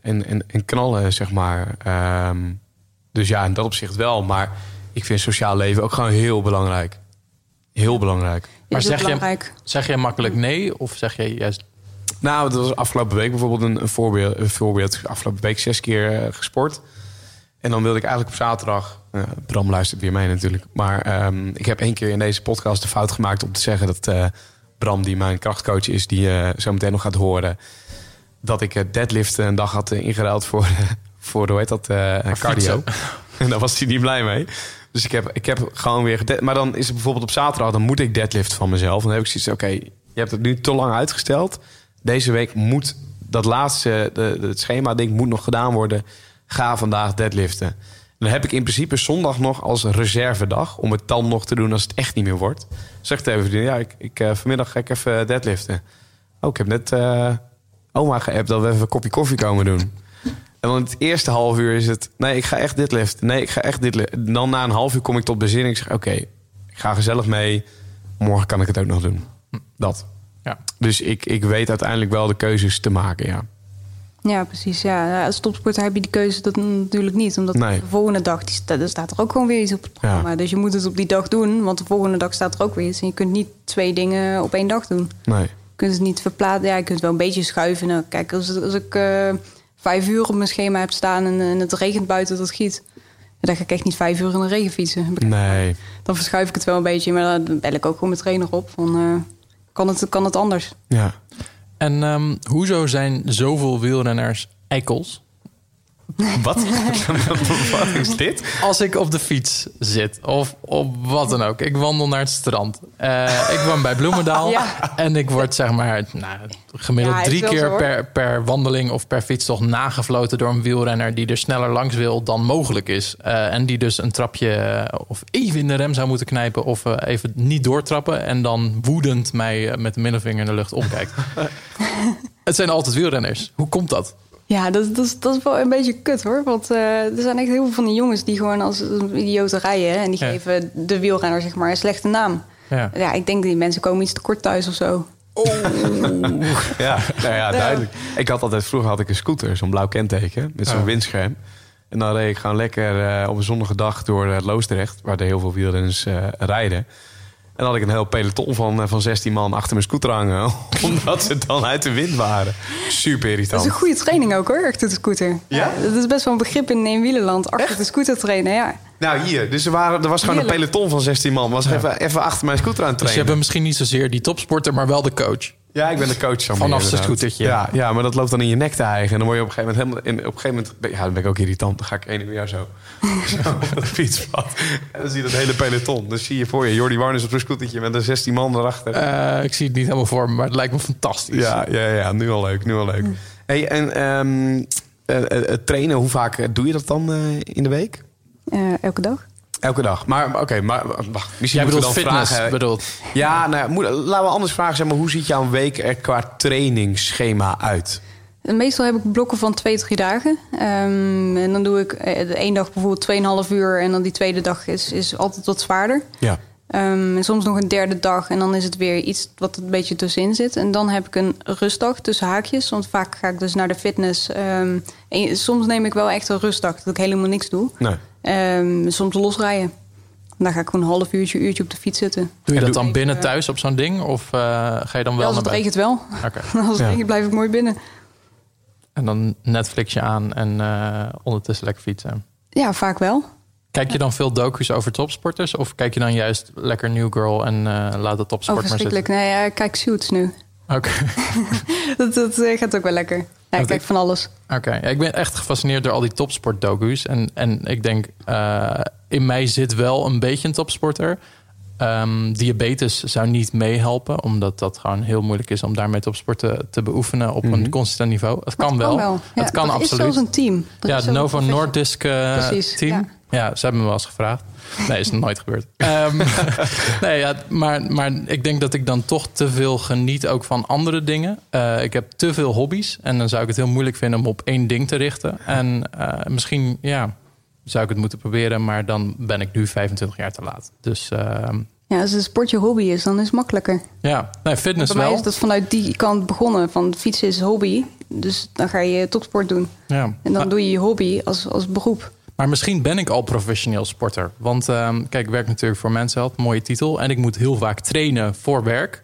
en, en, en knallen, zeg maar. Ehm, dus ja, in dat opzicht wel. Maar ik vind sociaal leven ook gewoon heel belangrijk. Heel belangrijk. Maar zeg je, belangrijk. zeg je makkelijk nee? Of zeg je juist... Nou, dat was afgelopen week bijvoorbeeld een, een voorbeeld. Een voorbeeld. Afgelopen week zes keer eh, gesport. En dan wilde ik eigenlijk op zaterdag... eh, Bram luistert weer mee natuurlijk. Maar ehm, ik heb één keer in deze podcast de fout gemaakt om te zeggen dat eh, Bram, die mijn krachtcoach is, die eh zo meteen nog gaat horen, dat ik het deadliften een dag had ingeruild voor, voor hoe heet dat, eh, cardio. En daar was hij niet blij mee. Dus ik heb, ik heb gewoon weer Maar dan is het bijvoorbeeld op zaterdag, dan moet ik deadliften van mezelf. En dan heb ik zoiets oké, je hebt het nu te lang uitgesteld. Deze week moet dat laatste, de, het schema ding moet nog gedaan worden. Ga vandaag deadliften. Dan heb ik in principe zondag nog als reservedag om het dan nog te doen als het echt niet meer wordt. Zegt even, vriendin, ja, ik, ik, eh, vanmiddag ga ik even deadliften. Oh, ik heb net eh, oma geappt dat we even een kopje koffie komen doen. En dan het eerste half uur is het... Nee, ik ga echt dit liften. Nee, ik ga echt dit liften. Dan na een half uur kom ik tot bezinning. Ik zeg, oké, ik ga gezellig mee. Morgen kan ik het ook nog doen. Dat. Ja. Dus ik, ik weet uiteindelijk wel de keuzes te maken, ja. Ja, precies. Ja, als topsporter heb je die keuze dat natuurlijk niet. Omdat Nee. de volgende dag die sta- er staat er ook gewoon weer iets op het programma. Dus je moet het op die dag doen, want de volgende dag staat er ook weer iets. En je kunt niet twee dingen op één dag doen. Nee. Je kunt het niet verplaatsen. Ja, je kunt het wel een beetje schuiven. Nou, kijk, als, als ik eh, vijf uur op mijn schema heb staan en, en het regent buiten dat giet... dan ga ik echt niet vijf uur in de regen fietsen. Nee. Dan verschuif ik het wel een beetje. Maar dan bel ik ook gewoon mijn trainer op. Van, eh, kan, het, kan het anders? Ja. En ehm, hoezo zijn zoveel wielrenners eikels? Wat? Wat is dit? Als ik op de fiets zit of op wat dan ook. Ik wandel naar het strand. Eh, ik woon bij Bloemendaal. Ja. En ik word zeg maar nou, gemiddeld Ja, drie keer zo, per, per wandeling of per fietstocht nagefloten door een wielrenner die er sneller langs wil dan mogelijk is. Eh, en die dus een trapje eh, of even in de rem zou moeten knijpen of even niet doortrappen. En dan woedend mij met de middelvinger in de lucht opkijkt. het zijn altijd wielrenners. Hoe komt dat? Ja, dat, dat, is, dat is wel een beetje kut hoor. Want eh, er zijn echt heel veel van die jongens die gewoon als idioten rijden. En die Ja. geven de wielrenner zeg maar een slechte naam. Ja. Ja, ik denk die mensen komen iets te kort thuis of zo. Ja, nou ja, duidelijk. Ik had altijd, vroeger had ik een scooter, zo'n blauw kenteken met zo'n Oh. windscherm. En dan reed ik gewoon lekker eh, op een zonnige dag door eh, Loosdrecht, waar er heel veel wielrenners eh, rijden. En dan had ik een heel peloton van, eh, van 16 man achter mijn scooter hangen, omdat ze dan uit de wind waren. Super Dat is irritant. een goede training ook hoor, achter de scooter. Ja? Dat is best wel een begrip in eenwielenland. Achter de scooter trainen, ja. Nou, hier. Dus er, waren, er was gewoon een peloton van 16 man. Was even, even achter mijn scooter aan het Dus je trainen. hebt misschien niet zozeer die topsporter, maar wel de coach. Ja, ik ben de coach van Vanaf zijn scootertje. Ja, ja, maar dat loopt dan in je nek te hijgen. En dan word je op een gegeven moment helemaal... In, op een gegeven moment... Ja, dan ben ik ook irritant. Dan ga ik één jaar zo... zo op het fietspad. En dan zie je dat hele peloton. Dan zie je voor je Jordi Warners op zijn scootertje... met een 16 man erachter. Uh, ik zie het niet helemaal voor me, maar het lijkt me fantastisch. Ja, ja, ja nu al leuk, nu al leuk. Hey, en um, het trainen, hoe vaak doe je dat dan uh, in de week? elke dag. Elke dag. Maar oké, okay, maar wacht. Misschien Jij bedoelt dan fitness, vragen. bedoelt. Ja, nou, moet, laten we anders vragen. Zeg maar, hoe ziet jouw week er qua trainingsschema uit? Meestal heb ik blokken van twee, drie dagen. Um, en dan doe ik de één dag bijvoorbeeld 2,5 uur. En dan die tweede dag is, is altijd wat zwaarder. Ja. Um, en soms nog een derde dag. En dan is het weer iets wat een beetje tussenin zit. En dan heb ik een rustdag tussen haakjes. Want vaak ga ik dus naar de fitness. Um, en soms neem ik wel echt een rustdag. Dat ik helemaal niks doe. Nee. Um, soms losrijden. Dan ga ik gewoon een half uurtje, uurtje op de fiets zitten. Doe je dat dan binnen thuis op zo'n ding? Of uh, ga je dan wel ja, als het regent wel. Okay. als het regent blijf ik mooi binnen. En dan Netflixje aan en uh, ondertussen lekker fietsen. Ja, vaak wel. Kijk je dan veel docu's over topsporters? Of kijk je dan juist lekker New Girl en uh, laat het topsport oh, maar zitten? Nee, ja, ik kijk Suits nu. Oké. Okay. dat, dat gaat ook wel lekker. Ja, ik kijk van alles. Oké, okay. ja, ik ben echt gefascineerd door al die topsport-docu's. En, en ik denk, uh, in mij zit wel een beetje een topsporter. Um, diabetes zou niet meehelpen, omdat dat gewoon heel moeilijk is om daarmee topsport te, te beoefenen op mm -hmm. een consistent niveau. Het kan, het wel. kan wel. Ja, het kan dat absoluut. is zelfs een team. Dat ja, het Novo Nordisk uh, Precies, team. Ja. Ze hebben me wel eens gevraagd. Nee, is nog nooit gebeurd. um, nee, ja, maar, maar ik denk dat ik dan toch te veel geniet ook van andere dingen. Uh, ik heb te veel hobby's en dan zou ik het heel moeilijk vinden om op één ding te richten. En uh, misschien, ja, zou ik het moeten proberen, maar dan ben ik nu 25 jaar te laat. Dus uh, Ja, als een sport je hobby is, dan is het makkelijker. ja, nee, fitness Bij mij wel. is dat vanuit die kant begonnen. Van fietsen is hobby, dus dan ga je topsport doen. Ja. En dan Maar- doe je je hobby als, als beroep. Maar misschien ben ik al professioneel sporter. Want ehm, kijk, ik werk natuurlijk voor Men's Health, mooie titel. En ik moet heel vaak trainen voor werk.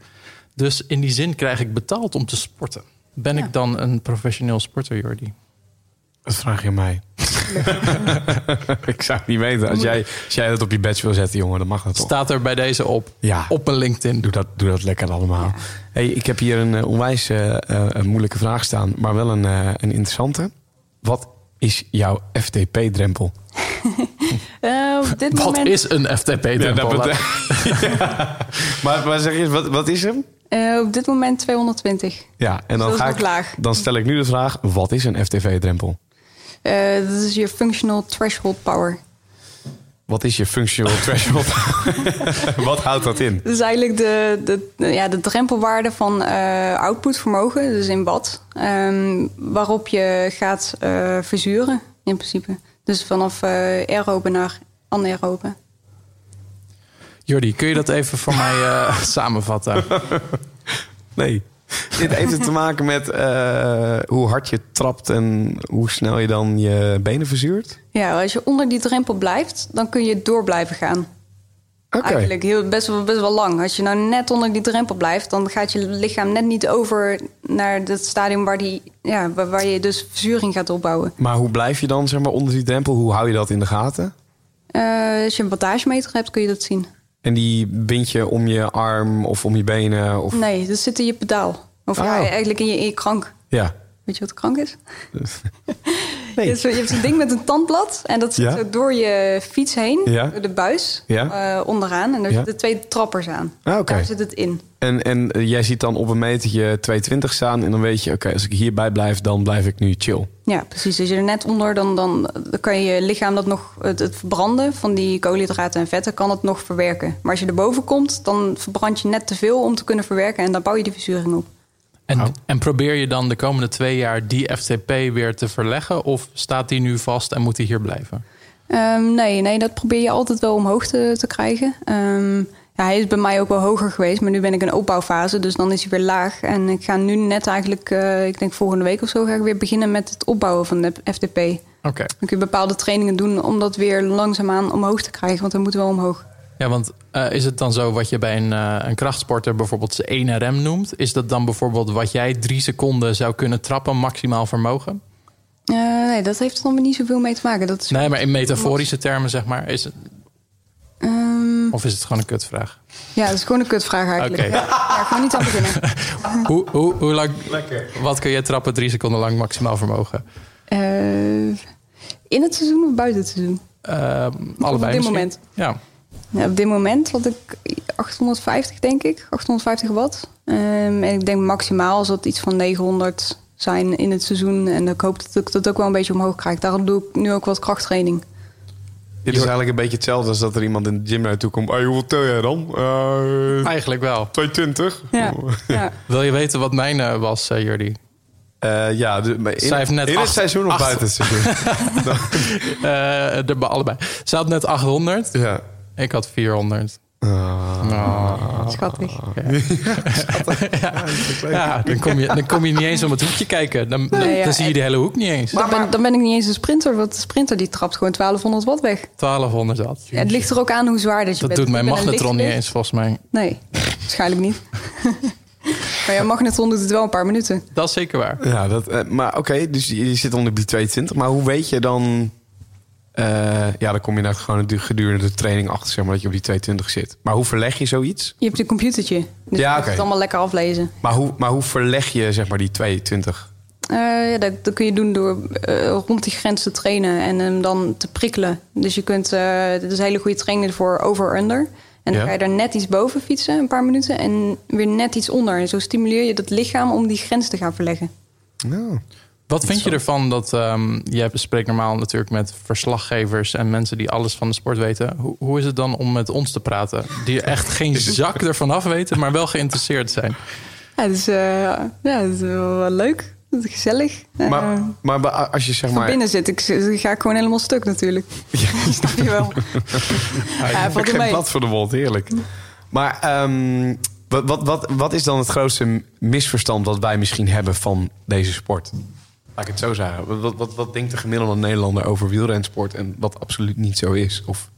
Dus in die zin krijg ik betaald om te sporten. Ben Ja. ik dan een professioneel sporter, Jordi? Dat vraag je mij. ik zou het niet weten. Als jij, als jij dat op je badge wil zetten, jongen, dan mag dat toch? Staat er bij deze op, Ja, op mijn LinkedIn. doe dat, doe dat lekker allemaal. Hey, ik heb hier een eh, onwijs eh, eh, een moeilijke vraag staan, maar wel een, eh, een interessante. Wat is jouw FTP-drempel? Eh, op dit Wat moment, is een FTP-drempel? maar, maar zeg je, wat, wat is hem? eh, op dit moment 220. Ja, en dan, ga ik, laag. dan stel ik nu de vraag: wat is een FTV-drempel? Eh, dat is je functional threshold power. Wat is je functional threshold? wat houdt dat in? Dat is eigenlijk de, de, ja, de drempelwaarde van eh outputvermogen, dus in watt, ehm, waarop je gaat eh, verzuren in principe. Dus vanaf eh aerobe naar anaerobe. Jordi, kun je dat even voor mij eh, samenvatten? Nee. Dit heeft te maken met eh, hoe hard je trapt en hoe snel je dan je benen verzuurt? Ja, als je onder die drempel blijft, dan kun je door blijven gaan. Oké. Eigenlijk heel, best, wel, best wel lang. Als je nou net onder die drempel blijft, dan gaat je lichaam net niet over naar het stadium waar, die, ja, waar, waar je dus verzuring gaat opbouwen. Maar hoe blijf je dan zeg maar, onder die drempel? Hoe hou je dat in de gaten? Eh, als je een wattagemeter hebt, kun je dat zien. En die bind je om je arm of om je benen? Of... Nee, dat zit in je pedaal. Of ja, Oh. eigenlijk in je, in je krank. Ja. Weet je wat krank is? Nee. Je hebt zo- je hebt zo'n ding met een tandblad. En dat zit Ja. zo door je fiets heen. Ja. De buis. Ja. eh, onderaan. En daar zitten twee trappers aan. Ah. Daar zit het in. En, en eh, jij ziet dan op een metertje 220 staan en dan weet je, oké, als ik hierbij blijf, dan blijf ik nu chill. Ja, precies. Als je er net onder, dan, dan, dan kan je lichaam dat nog... Het, het verbranden van die koolhydraten en vetten kan het nog verwerken. Maar als je erboven komt, dan verbrand je net te veel om te kunnen verwerken. En dan bouw je die verzuring op. En, Oh. en probeer je dan de komende twee jaar die FTP weer te verleggen? Of staat die nu vast en moet die hier blijven? Ehm, nee, nee, dat probeer je altijd wel omhoog te, te krijgen. Ehm, ja, hij is bij mij ook wel hoger geweest, maar nu ben ik in opbouwfase, dus dan is hij weer laag. En ik ga nu net eigenlijk, eh, ik denk volgende week of zo, ga ik weer beginnen met het opbouwen van de FTP. Dan Oké. kun je bepaalde trainingen doen om dat weer langzaamaan omhoog te krijgen, want dan moet wel omhoog. Ja, want eh, is het dan zo wat je bij een, eh, een krachtsporter bijvoorbeeld zijn 1 RM noemt? Is dat dan bijvoorbeeld wat jij drie seconden zou kunnen trappen, maximaal vermogen? Eh, nee, dat heeft er dan weer niet zoveel mee te maken. Dat is Nee, maar in metaforische termen zeg maar. Is het, Ehm, Of is het gewoon een kutvraag? Ja, dat is gewoon een kutvraag eigenlijk. Oké. Ja, ja, gewoon niet aan beginnen. hoe, hoe, hoe lang, wat kun je trappen drie seconden lang maximaal vermogen? In het seizoen of buiten het seizoen? Uh, allebei op dit misschien? moment? Ja. Ja, op dit moment had ik 850, denk ik. 850 watt. Um, en ik denk maximaal zal het iets van 900 zijn in het seizoen. En ik hoop dat ik dat ook wel een beetje omhoog krijg. Daarom doe ik nu ook wat krachttraining. Dit is eigenlijk een beetje hetzelfde als dat er iemand in de gym naartoe komt. Hey, hoeveel tel jij dan? Uh, Eigenlijk wel. 220. Ja. ja. Wil je weten wat mijn uh, was, uh, Jordi? Uh, ja, de, in, Zij heeft net in acht, het seizoen of acht. buiten het seizoen? uh, de, allebei. Ze had net 800. Ja. Ik had 400. Uh, oh. Schattig. Okay. ja. ja, dan, kom je, dan kom je niet eens om het hoekje kijken. Dan, dan, Nee, ja, dan zie je de hele hoek niet eens. Dan ben, dan ben ik niet eens een sprinter. Want de sprinter die trapt gewoon 1200 watt weg. 1200 watt. Ja, het ligt er ook aan hoe zwaar dat je Dat bent. doet mijn magnetron niet eens, volgens mij. Nee, waarschijnlijk niet. maar ja, magnetron doet het wel een paar minuten. Dat is zeker waar. Ja, dat, uh, maar oké, dus je, je zit onder die 22. Maar hoe weet je dan... Uh, ja, dan kom je nou gewoon gedurende de training achter, zeg maar, dat je op die 22 zit. Maar hoe verleg je zoiets? Je hebt een computertje. Dus Ja, je het allemaal lekker aflezen. Maar hoe, maar hoe verleg je, zeg maar, die 22? Uh, ja, dat, dat kun je doen door uh, rond die grens te trainen en hem dan te prikkelen. Dus je kunt, uh, dit is een hele goede training voor over-under. En dan Ja. ga je daar net iets boven fietsen, een paar minuten, en weer net iets onder. En zo stimuleer je dat lichaam om die grens te gaan verleggen. Nou, Wat vind je ervan dat um, jij spreekt normaal natuurlijk met verslaggevers en mensen die alles van de sport weten. Hoe, hoe is het dan om met ons te praten? Die echt geen zak ervan af weten, maar wel geïnteresseerd zijn. Ja, dus, uh, ja, dat is wel leuk. Dat is gezellig. maar, Uh, maar als je zeg maar... binnen zit, ik, ga ik gewoon helemaal stuk natuurlijk. Snap je wel. Ja, Ja, valt er geen mee. blad voor de wond, heerlijk. Maar um, wat, wat, wat, wat is dan het grootste misverstand wat wij misschien hebben van deze sport? Laat ik het zo zeggen. Wat, wat, wat, wat denkt de gemiddelde Nederlander over wielrensport en wat absoluut niet zo is? Of,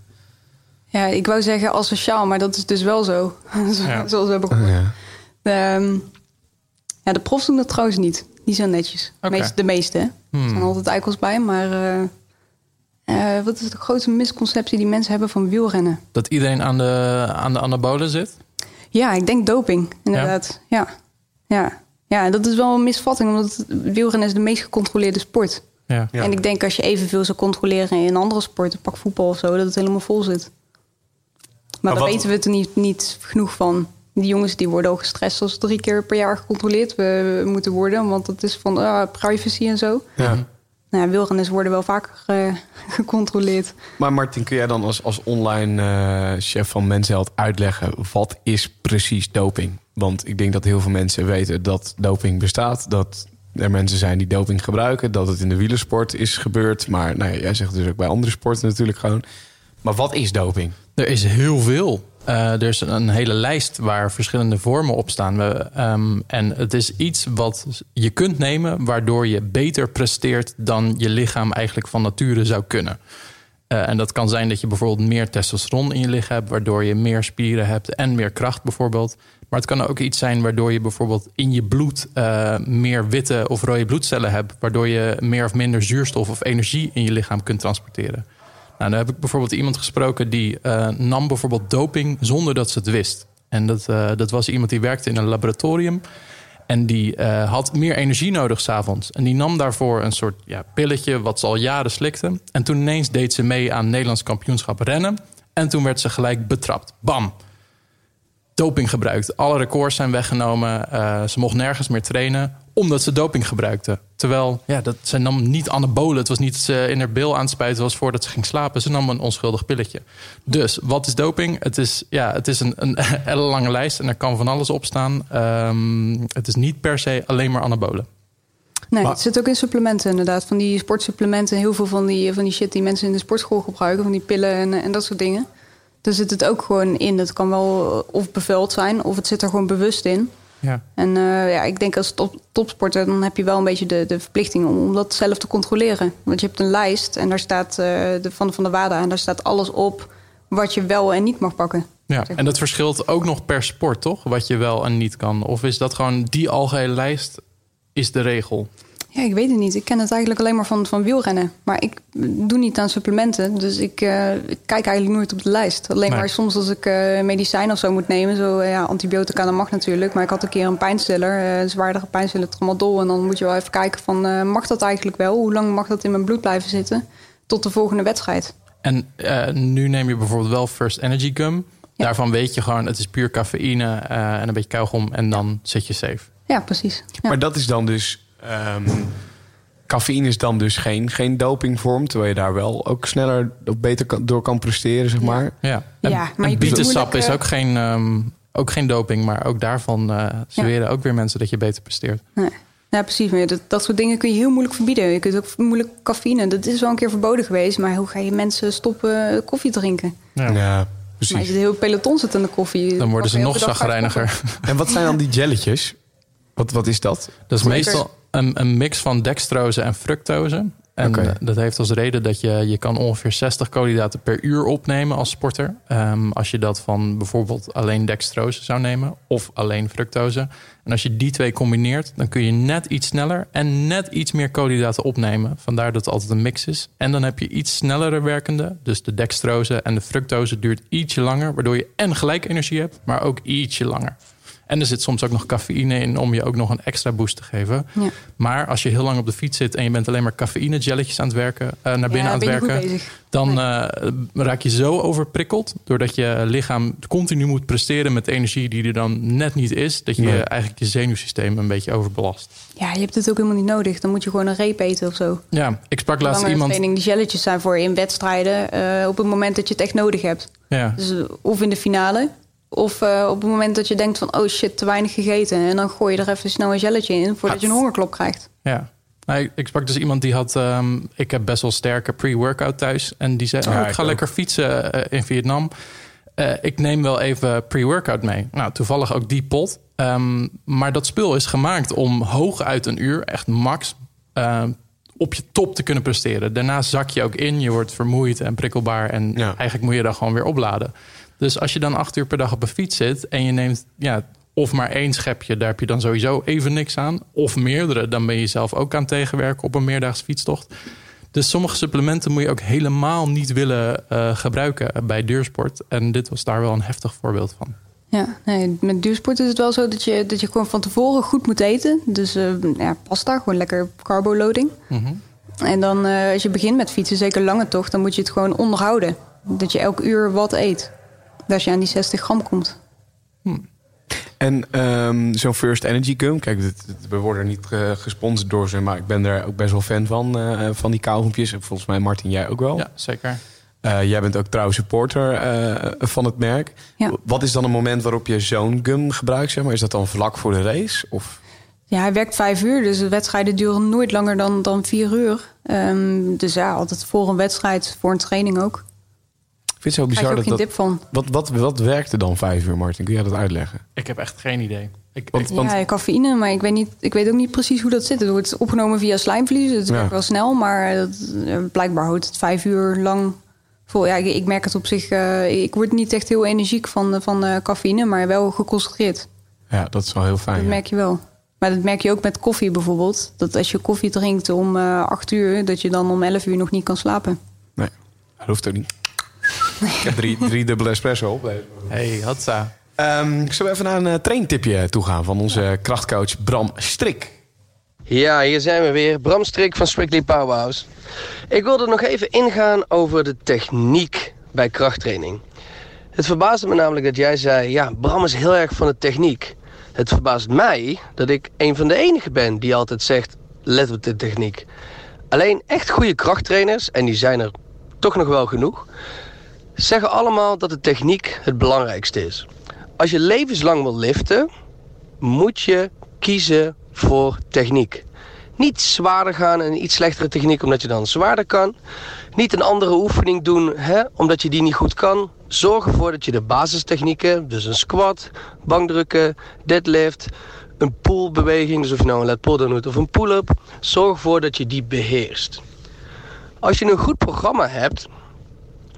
Ja, ik wou zeggen asociaal, maar dat is dus wel zo. Ja. Zoals we hebben gehoord. ja. De, um, ja, de profs doen dat trouwens niet. Die zijn netjes. Meest, de meeste. hè. Hmm. Er zijn altijd eikels bij. Maar uh, uh, wat is de grootste misconceptie die mensen hebben van wielrennen? Dat iedereen aan de, aan de anabolen zit? Ja, ik denk doping, inderdaad. Ja. Ja. ja. Dat is wel een misvatting. Omdat wielrennen is de meest gecontroleerde sport. Ja. Ja. En ik denk als je evenveel zou controleren in andere sporten, pak voetbal of zo, dat het helemaal vol zit. Maar, Maar daar wat- weten we het er niet, niet genoeg van. Die jongens die worden al gestrest als drie keer per jaar gecontroleerd we, moeten worden. Want dat is van ah, privacy en zo. Ja. Nou, ja, wielrenners worden wel vaker eh, gecontroleerd. Maar Martin, kun jij dan als, als online eh, chef van Mensheld uitleggen... wat is precies doping? Want ik denk dat heel veel mensen weten dat doping bestaat. Dat er mensen zijn die doping gebruiken. Dat het in de wielersport is gebeurd. Maar nou ja, jij zegt dus ook bij andere sporten natuurlijk gewoon. Maar wat is doping? Er is heel veel. Eh, er is een hele lijst waar verschillende vormen op staan. We, ehm, en het is iets wat je kunt nemen waardoor je beter presteert dan je lichaam eigenlijk van nature zou kunnen. Eh, en dat kan zijn dat je bijvoorbeeld meer testosteron in je lichaam hebt, waardoor je meer spieren hebt en meer kracht bijvoorbeeld. Maar het kan ook iets zijn waardoor je bijvoorbeeld in je bloed eh, meer witte of rode bloedcellen hebt, waardoor je meer of minder zuurstof of energie in je lichaam kunt transporteren. Nou, dan heb ik bijvoorbeeld iemand gesproken die eh, nam bijvoorbeeld doping zonder dat ze het wist. En dat, eh, dat was iemand die werkte in een laboratorium. En die had meer energie nodig s'avonds. En die nam daarvoor een soort ja, pilletje wat ze al jaren slikte. En toen ineens deed ze mee aan Nederlands kampioenschap rennen. En toen werd ze gelijk betrapt. Bam! Doping gebruikt. Alle records zijn weggenomen. Eh, ze mocht nergens meer trainen omdat ze doping gebruikte. Terwijl, ja, dat, ze nam niet anabolen. Het was niet dat ze in haar bil aan het spuiten was voordat ze ging slapen. Ze nam een onschuldig pilletje. Dus, wat is doping? Het is, ja, het is een, een ellenlange lijst en er kan van alles op staan. Ehm, het is niet per se alleen maar anabolen. Nee, Maar- het zit ook in supplementen inderdaad. Van die sportsupplementen. Heel veel van die, van die shit die mensen in de sportschool gebruiken. Van die pillen en, en dat soort dingen. Daar zit het ook gewoon in. Het kan wel of bevuild zijn of het zit er gewoon bewust in. Ja. En eh, ja, ik denk als top, topsporter, dan heb je wel een beetje de, de verplichting om, om dat zelf te controleren. Want je hebt een lijst en daar staat eh, de, van, van de WADA en daar staat alles op wat je wel en niet mag pakken. Ja, en dat verschilt ook nog per sport, toch? Wat je wel en niet kan. Of is dat gewoon die algehele lijst is de regel? Ja, ik weet het niet. Ik ken het eigenlijk alleen maar van, van wielrennen. Maar ik doe niet aan supplementen. Dus ik, uh, ik kijk eigenlijk nooit op de lijst. Alleen maar soms als ik uh, medicijn of zo moet nemen. Zo, uh, ja, antibiotica, dat mag natuurlijk. Maar ik had een keer een pijnstiller, een zwaardere pijnstiller, tramadol. En dan moet je wel even kijken van, mag dat eigenlijk wel? Hoe lang mag dat in mijn bloed blijven zitten? Tot de volgende wedstrijd. En nu neem je bijvoorbeeld wel First Energy Gum. Daarvan weet je gewoon, het is puur cafeïne en een beetje kauwgom. En dan zit je safe. Ja, precies. Ja. Maar dat is dan dus Um, cafeïne is dan dus geen, geen dopingvorm, terwijl je daar wel ook sneller of beter door kan presteren, zeg maar. Ja, en, ja maar en bietensap is ook geen, um, ook geen doping, maar ook daarvan uh, zweren ook weer mensen dat je beter presteert. Nee. Ja, precies. Maar dat, dat soort dingen kun je heel moeilijk verbieden. Je kunt ook moeilijk cafeïne. Dat is wel een keer verboden geweest. Maar hoe ga je mensen stoppen koffie drinken? Ja, ja precies. Maar je zit heel peloton zit aan de koffie. Dan worden ze nog zagrijniger. En wat zijn dan die jelletjes? Wat, wat is dat? Dat is meestal een, een mix van dextrose en fructose. En eh, dat heeft als reden dat je, je kan ongeveer 60 koolhydraten per uur opnemen als sporter. Um, als je dat van bijvoorbeeld alleen dextrose zou nemen of alleen fructose. En als je die twee combineert, dan kun je net iets sneller en net iets meer koolhydraten opnemen. Vandaar dat het altijd een mix is. En dan heb je iets snellere werkende. Dus de dextrose en de fructose duurt ietsje langer. Waardoor je en gelijk energie hebt, maar ook ietsje langer. En er zit soms ook nog cafeïne in om je ook nog een extra boost te geven. Ja. Maar als je heel lang op de fiets zit en je bent alleen maar cafeïne gelletjes aan het werken, uh, naar binnen aan het werken, dan uh, raak je zo overprikkeld doordat je lichaam continu moet presteren met energie die er dan net niet is, dat je eigenlijk je zenuwsysteem een beetje overbelast. Ja, je hebt het ook helemaal niet nodig. Dan moet je gewoon een reep eten of zo. Ja, ik sprak laatst iemand. Training, die gelletjes zijn voor in wedstrijden uh, op het moment dat je het echt nodig hebt. Ja. Dus, of in de finale of uh, op het moment dat je denkt van, oh shit, te weinig gegeten. En dan gooi je er even snel een gelletje in voordat je een hongerklop krijgt. Ja. Nou, ik sprak dus iemand die had, um, ik heb best wel sterke pre-workout thuis. En die zei, oh, ik ga lekker fietsen uh, in Vietnam. Uh, ik neem wel even pre-workout mee. Nou, toevallig ook die pot. Um, maar dat spul is gemaakt om hooguit een uur, echt max, uh, op je top te kunnen presteren. Daarna zak je ook in, je wordt vermoeid en prikkelbaar. En ja. eigenlijk moet je dan gewoon weer opladen. Dus als je dan acht uur per dag op een fiets zit en je neemt ja, of maar één schepje, daar heb je dan sowieso even niks aan. Of meerdere, dan ben je zelf ook aan tegenwerken op een meerdaagse fietstocht. Dus sommige supplementen moet je ook helemaal niet willen uh, gebruiken bij duursport. En dit was daar wel een heftig voorbeeld van. Ja, nee, met duursport is het wel zo dat je, dat je gewoon van tevoren goed moet eten. Dus uh, ja, pasta, gewoon lekker carboloading. Mm -hmm. En dan uh, als je begint met fietsen, zeker lange tocht, dan moet je het gewoon onderhouden. Dat je elk uur wat eet als je aan die 60 gram komt. Hm. En um, zo'n First Energy Gum, kijk, we worden niet uh, gesponsord door ze, maar ik ben er ook best wel fan van, uh, van die kauwgompjes. Volgens mij, Martin, jij ook wel. Ja, zeker. Uh, jij bent ook trouwens supporter van het merk. Ja. Wat is dan een moment waarop je zo'n gum gebruikt? Zeg maar? Is dat dan vlak voor de race? Of? Ja, hij werkt vijf uur, dus de wedstrijden duren nooit langer dan, dan vier uur. Um, dus ja, altijd voor een wedstrijd, voor een training ook vind het zo bizar dat, dat van. Wat, wat, wat werkte dan vijf uur, Martin? Kun jij dat uitleggen? Ik heb echt geen idee. Ik, want, ik, ja, cafeïne, maar ik weet, niet, ik weet ook niet precies hoe dat zit. Het wordt opgenomen via slijmvlies. Het werkt wel snel, maar dat, eh, blijkbaar houdt het vijf uur lang vol. Ja, ik, ik merk het op zich. Uh, ik word niet echt heel energiek van, van uh, cafeïne, maar wel geconcentreerd. Ja, dat is wel heel fijn. Dat merk je wel. Maar dat merk je ook met koffie bijvoorbeeld. Dat als je koffie drinkt om uh, acht uur, dat je dan om elf uur nog niet kan slapen. Nee, dat hoeft ook niet. Ik heb drie, drie dubbele espresso op. Hey, hatsa. Um, zullen we even naar een uh, traintipje toe gaan van onze krachtcoach Bram Strik? Ja, hier zijn we weer. Bram Strik van Strictly Powerhouse. Ik wilde nog even ingaan over de techniek bij krachttraining. Het verbaasde me namelijk dat jij zei... ja, Bram is heel erg van de techniek. Het verbaast mij dat ik een van de enigen ben die altijd zegt... let op de techniek. Alleen echt goede krachttrainers, en die zijn er toch nog wel genoeg zeggen allemaal dat de techniek het belangrijkste is. Als je levenslang wil liften, moet je kiezen voor techniek. Niet zwaarder gaan en iets slechtere techniek omdat je dan zwaarder kan. Niet een andere oefening doen hè, omdat je die niet goed kan. Zorg ervoor dat je de basistechnieken, dus een squat, bankdrukken, deadlift, een pullbeweging, dus of je nou een lat pull doet of een pull-up, zorg ervoor dat je die beheerst. Als je een goed programma hebt,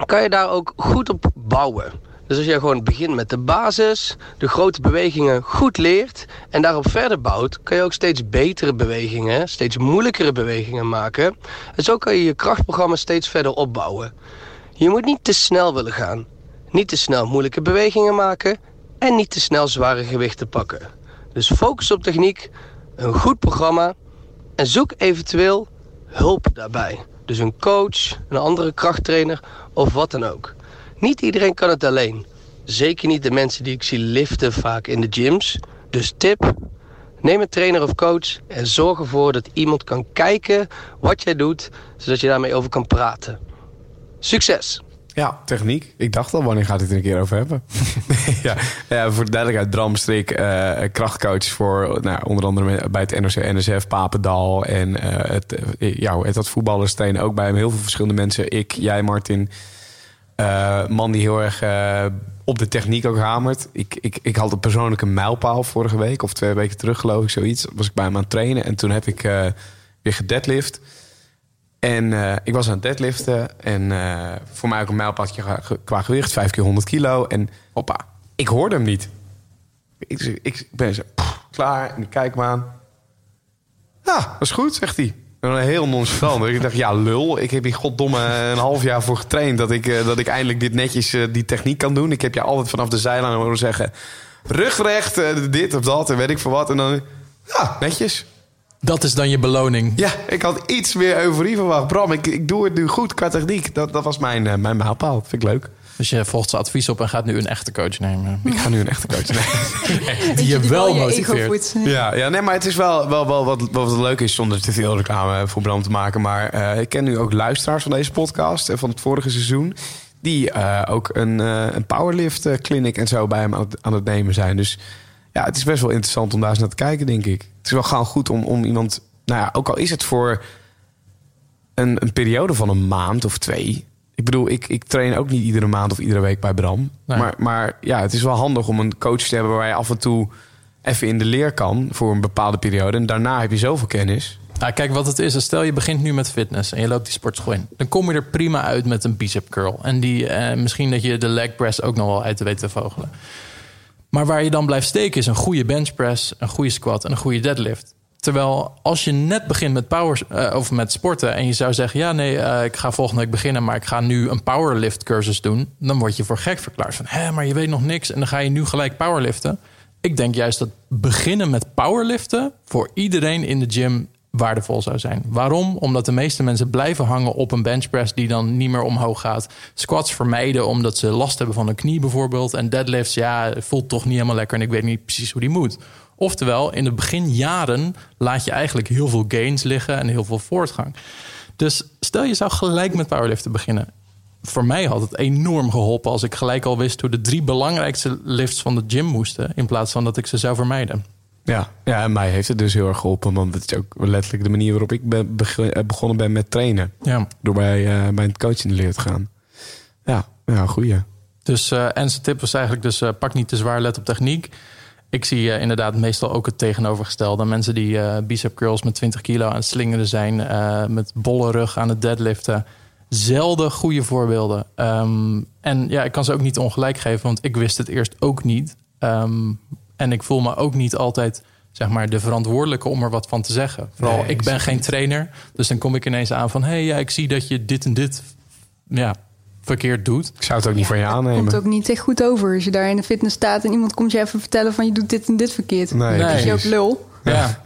kan je daar ook goed op bouwen. Dus als jij gewoon begint met de basis, de grote bewegingen goed leert en daarop verder bouwt, kan je ook steeds betere bewegingen, steeds moeilijkere bewegingen maken. En zo kan je je krachtprogramma steeds verder opbouwen. Je moet niet te snel willen gaan. Niet te snel moeilijke bewegingen maken en niet te snel zware gewichten pakken. Dus focus op techniek, een goed programma en zoek eventueel hulp daarbij. Dus een coach, een andere krachttrainer of wat dan ook. Niet iedereen kan het alleen. Zeker niet de mensen die ik zie liften vaak in de gyms. Dus tip, neem een trainer of coach en zorg ervoor dat iemand kan kijken wat jij doet, zodat je daarmee over kan praten. Succes! Ja, techniek. Ik dacht al, wanneer gaat het er een keer over hebben? ja, ja, voor de duidelijkheid, Bram Strik, uh, krachtcoach voor nou, onder andere bij het NOC, NSF, Papendal en uh, het, ja, het dat voetballers trainen ook bij hem. Heel veel verschillende mensen. Ik, jij, Martin. man die heel erg op de techniek ook hamert. Ik, ik, ik had een persoonlijke mijlpaal vorige week of twee weken terug, geloof ik, zoiets. Was ik bij hem aan het trainen en toen heb ik weer gedeadlift. En uh, ik was aan het deadliften. En uh, voor mij ook een mijlpaadje qua gewicht. Vijf keer 100 kilo. En hoppa, ik hoorde hem niet. Ik, ik ben zo klaar. En ik kijk me aan. Ja, dat is goed, zegt hij. En heel nonchalant. ik dacht, ja, lul. Ik heb hier goddomme een half jaar voor getraind... dat ik, uh, dat ik eindelijk dit netjes die techniek kan doen. Ik heb je altijd vanaf de zijlijn horen zeggen... rugrecht, dit of dat en weet ik veel wat. En dan, ja, netjes. Dat is dan je beloning. Ja, ik had iets meer euforie verwacht. Bram, ik, ik doe het nu goed qua techniek. Dat, dat was mijn, uh, mijn mijlpaal. Vind ik leuk. Dus je volgt zijn advies op en gaat nu een echte coach nemen. Ik ga nu een echte coach nemen. die je wel motiveert. Ja, ja, nee, maar het is wel, wel, wel wat, wat leuk is zonder te veel reclame voor Bram te maken. Maar uh, ik ken nu ook luisteraars van deze podcast en van het vorige seizoen. Die uh, ook een, een powerlift clinic en zo bij hem aan het, aan het nemen zijn. Dus ja, het is best wel interessant om daar eens naar te kijken, denk ik. Het is wel gewoon goed om, om iemand, nou ja, ook al is het voor een, een periode van een maand of twee. Ik bedoel, ik, ik train ook niet iedere maand of iedere week bij Bram. Maar, maar ja, het is wel handig om een coach te hebben waar je af en toe even in de leer kan voor een bepaalde periode. En daarna heb je zoveel kennis. Nou, kijk, wat het is, stel je begint nu met fitness en je loopt die sportschool in. Dan kom je er prima uit met een bicep curl. En die, eh, misschien dat je de leg press ook nog wel uit weten te vogelen. Maar waar je dan blijft steken is een goede bench press, een goede squat en een goede deadlift. Terwijl als je net begint met power uh, of met sporten en je zou zeggen: ja, nee, uh, ik ga volgende week beginnen, maar ik ga nu een powerlift cursus doen, dan word je voor gek verklaard van hé, maar je weet nog niks en dan ga je nu gelijk powerliften. Ik denk juist dat beginnen met powerliften voor iedereen in de gym waardevol zou zijn. Waarom? Omdat de meeste mensen blijven hangen op een benchpress die dan niet meer omhoog gaat. Squats vermijden omdat ze last hebben van een knie bijvoorbeeld. En deadlifts, ja, voelt toch niet helemaal lekker en ik weet niet precies hoe die moet. Oftewel, in de beginjaren laat je eigenlijk heel veel gains liggen en heel veel voortgang. Dus stel je zou gelijk met powerliften beginnen. Voor mij had het enorm geholpen als ik gelijk al wist hoe de drie belangrijkste lifts van de gym moesten. In plaats van dat ik ze zou vermijden. Ja, ja, en mij heeft het dus heel erg geholpen. Want het is ook letterlijk de manier waarop ik ben eh, begonnen ben met trainen. Ja. Door bij, uh, bij het coaching de leer te gaan. Ja, ja goeie. Dus, uh, en zijn tip was eigenlijk dus pak niet te zwaar, let op techniek. Ik zie inderdaad meestal ook het tegenovergestelde. Mensen die bicep curls met 20 kilo aan het slingeren zijn. met bolle rug aan het deadliften. Zelden goede voorbeelden. Um, en ja, ik kan ze ook niet ongelijk geven. Want ik wist het eerst ook niet. Um, en ik voel me ook niet altijd zeg maar, de verantwoordelijke om er wat van te zeggen. Vooral, ik ben geen trainer. Dus dan kom ik ineens aan van... hé, hey, ja, ik zie dat je dit en dit ja, verkeerd doet. Ik zou het ook niet van je aannemen. Het komt ook niet echt goed over als je daar in de fitness staat... en iemand komt je even vertellen van je doet dit en dit verkeerd. Nee, dan is je ook lul. Ja,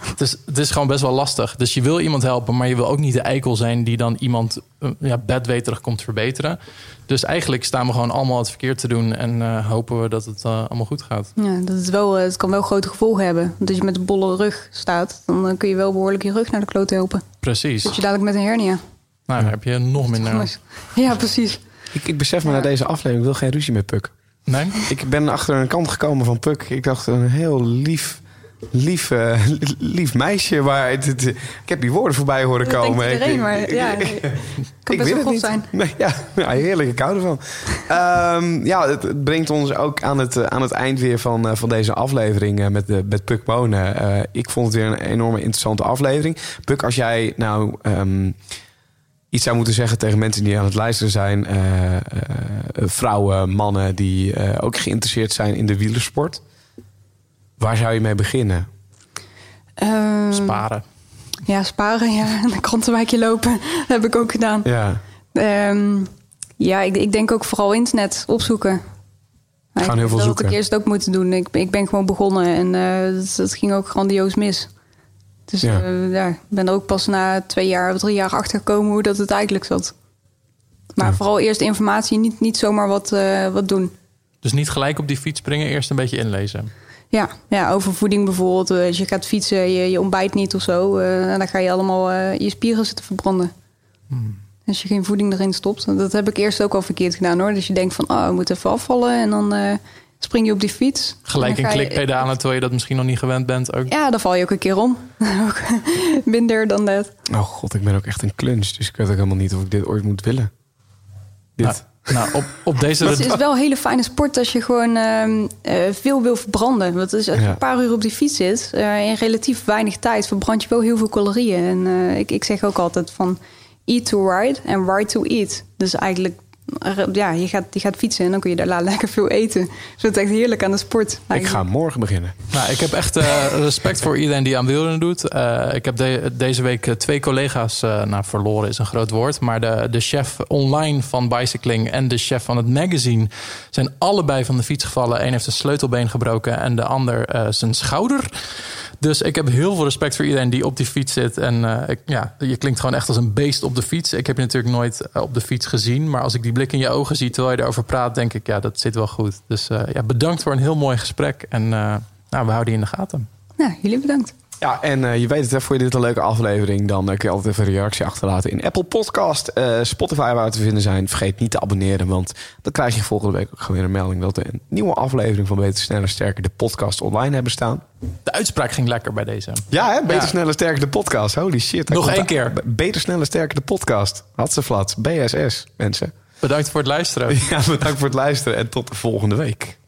het, is, het is gewoon best wel lastig. Dus je wil iemand helpen, maar je wil ook niet de eikel zijn... die dan iemand uh, ja, bedweterig komt verbeteren. Dus eigenlijk staan we gewoon allemaal het verkeerd te doen... en uh, hopen we dat het uh, allemaal goed gaat. Ja, dat is wel, het kan wel grote gevolgen hebben. Want als je met een bolle rug staat... dan kun je wel behoorlijk je rug naar de kloot helpen. Precies. Dat je dadelijk met een hernia. Nou, dan heb je nog minder. Ja, precies. Ik, ik besef me na deze aflevering... ik wil geen ruzie met Puk. Nee? Ik ben achter een kant gekomen van Puk. Ik dacht, een heel lief lief, uh, lief meisje. waar het, het, ik heb die woorden voorbij horen dat komen. Iedereen, ik, maar ja, kan best wel goed zijn. Nee, ja, ja, heerlijk. Ik hou ervan. um, ja, het, het, brengt ons ook aan het, aan het eind weer van, uh, van deze aflevering uh, met, de, met Puk Bonen. ik vond het weer een enorme interessante aflevering. Puk, als jij nou... Um, iets zou moeten zeggen tegen mensen die aan het luisteren zijn, eh, eh, vrouwen, mannen die eh, ook geïnteresseerd zijn in de wielersport, waar zou je mee beginnen? Ehm, Sparen. Ja, sparen. Ja, een krantenwijkje lopen. Dat heb ik ook gedaan. Ja, Ehm, ja, ik, ik denk ook vooral internet opzoeken. Maar Gaan ik heel veel dat zoeken. had ik eerst ook moeten doen. Ik, ik ben gewoon begonnen en eh, dat, dat ging ook grandioos mis. Dus Ja. ja. ja, ik ben er ook pas na twee jaar of drie jaar achter gekomen hoe dat het eigenlijk zat. Maar Ja. vooral eerst informatie, niet, niet zomaar wat, eh, wat doen. Dus niet gelijk op die fiets springen, eerst een beetje inlezen. Ja, ja, over voeding bijvoorbeeld. Eh, Als je gaat fietsen, je, je ontbijt niet of zo. eh, en dan ga je allemaal eh, je spieren zitten verbranden. Hmm. Als je geen voeding erin stopt. Dat heb ik eerst ook al verkeerd gedaan hoor. Dus je denkt van, oh, we moeten even afvallen. En dan eh, spring je op die fiets. Gelijk En een klikpedalen terwijl je dat misschien nog niet gewend bent. Ook. Ja, dan val je ook een keer om. Minder dan dat. oh god, ik ben ook echt een kluns, dus ik weet ook helemaal niet of ik dit ooit moet willen. Dit. Nou, nou, op, op deze... Het is wel een hele fijne sport als je gewoon ehm, eh, veel wil verbranden. Want als je Ja. een paar uur op die fiets zit, eh, in relatief weinig tijd verbrand je wel heel veel calorieën. En eh, ik, ik zeg ook altijd van eat to ride en ride to eat. Dus eigenlijk, ja, je gaat, je gaat fietsen en dan kun je daar lekker veel eten. Dus het is echt heerlijk aan de sport. ik ga morgen beginnen. Nou, ik heb echt eh, respect voor iedereen die aan wielrennen doet. Eh, ik heb de- deze week eh, twee collega's, eh, nou verloren is een groot woord, maar de, de chef online van Bicycling en de chef van het magazine zijn allebei van de fiets gevallen. Eén heeft een sleutelbeen gebroken en de ander eh, zijn schouder. Dus ik heb heel veel respect voor iedereen die op die fiets zit. En eh, ja, je klinkt gewoon echt als een beest op de fiets. Ik heb je natuurlijk nooit eh, op de fiets gezien. Maar als ik die blik in je ogen zie terwijl je erover praat, denk ik, ja, dat zit wel goed. Dus eh, ja, bedankt voor een heel mooi gesprek. En nou, we houden je in de gaten. Nou, jullie bedankt. Ja, en eh, je weet het, hè, vond je dit een leuke aflevering? Dan eh, kun je altijd even een reactie achterlaten in Apple Podcast, eh, Spotify waar we te vinden zijn. Vergeet niet te abonneren, want dan krijg je volgende week ook gewoon weer een melding dat we een nieuwe aflevering van Beter, Sneller, Sterker, de podcast online hebben staan. De uitspraak ging lekker bij deze. Ja, hè? Beter, Ja. Sneller, Sterker, de podcast. Holy shit. Nog één keer. Be- Beter, Sneller, Sterker, de podcast. Hatseflat, BSS, mensen. Bedankt voor het luisteren. Ja, bedankt voor het luisteren en tot de volgende week.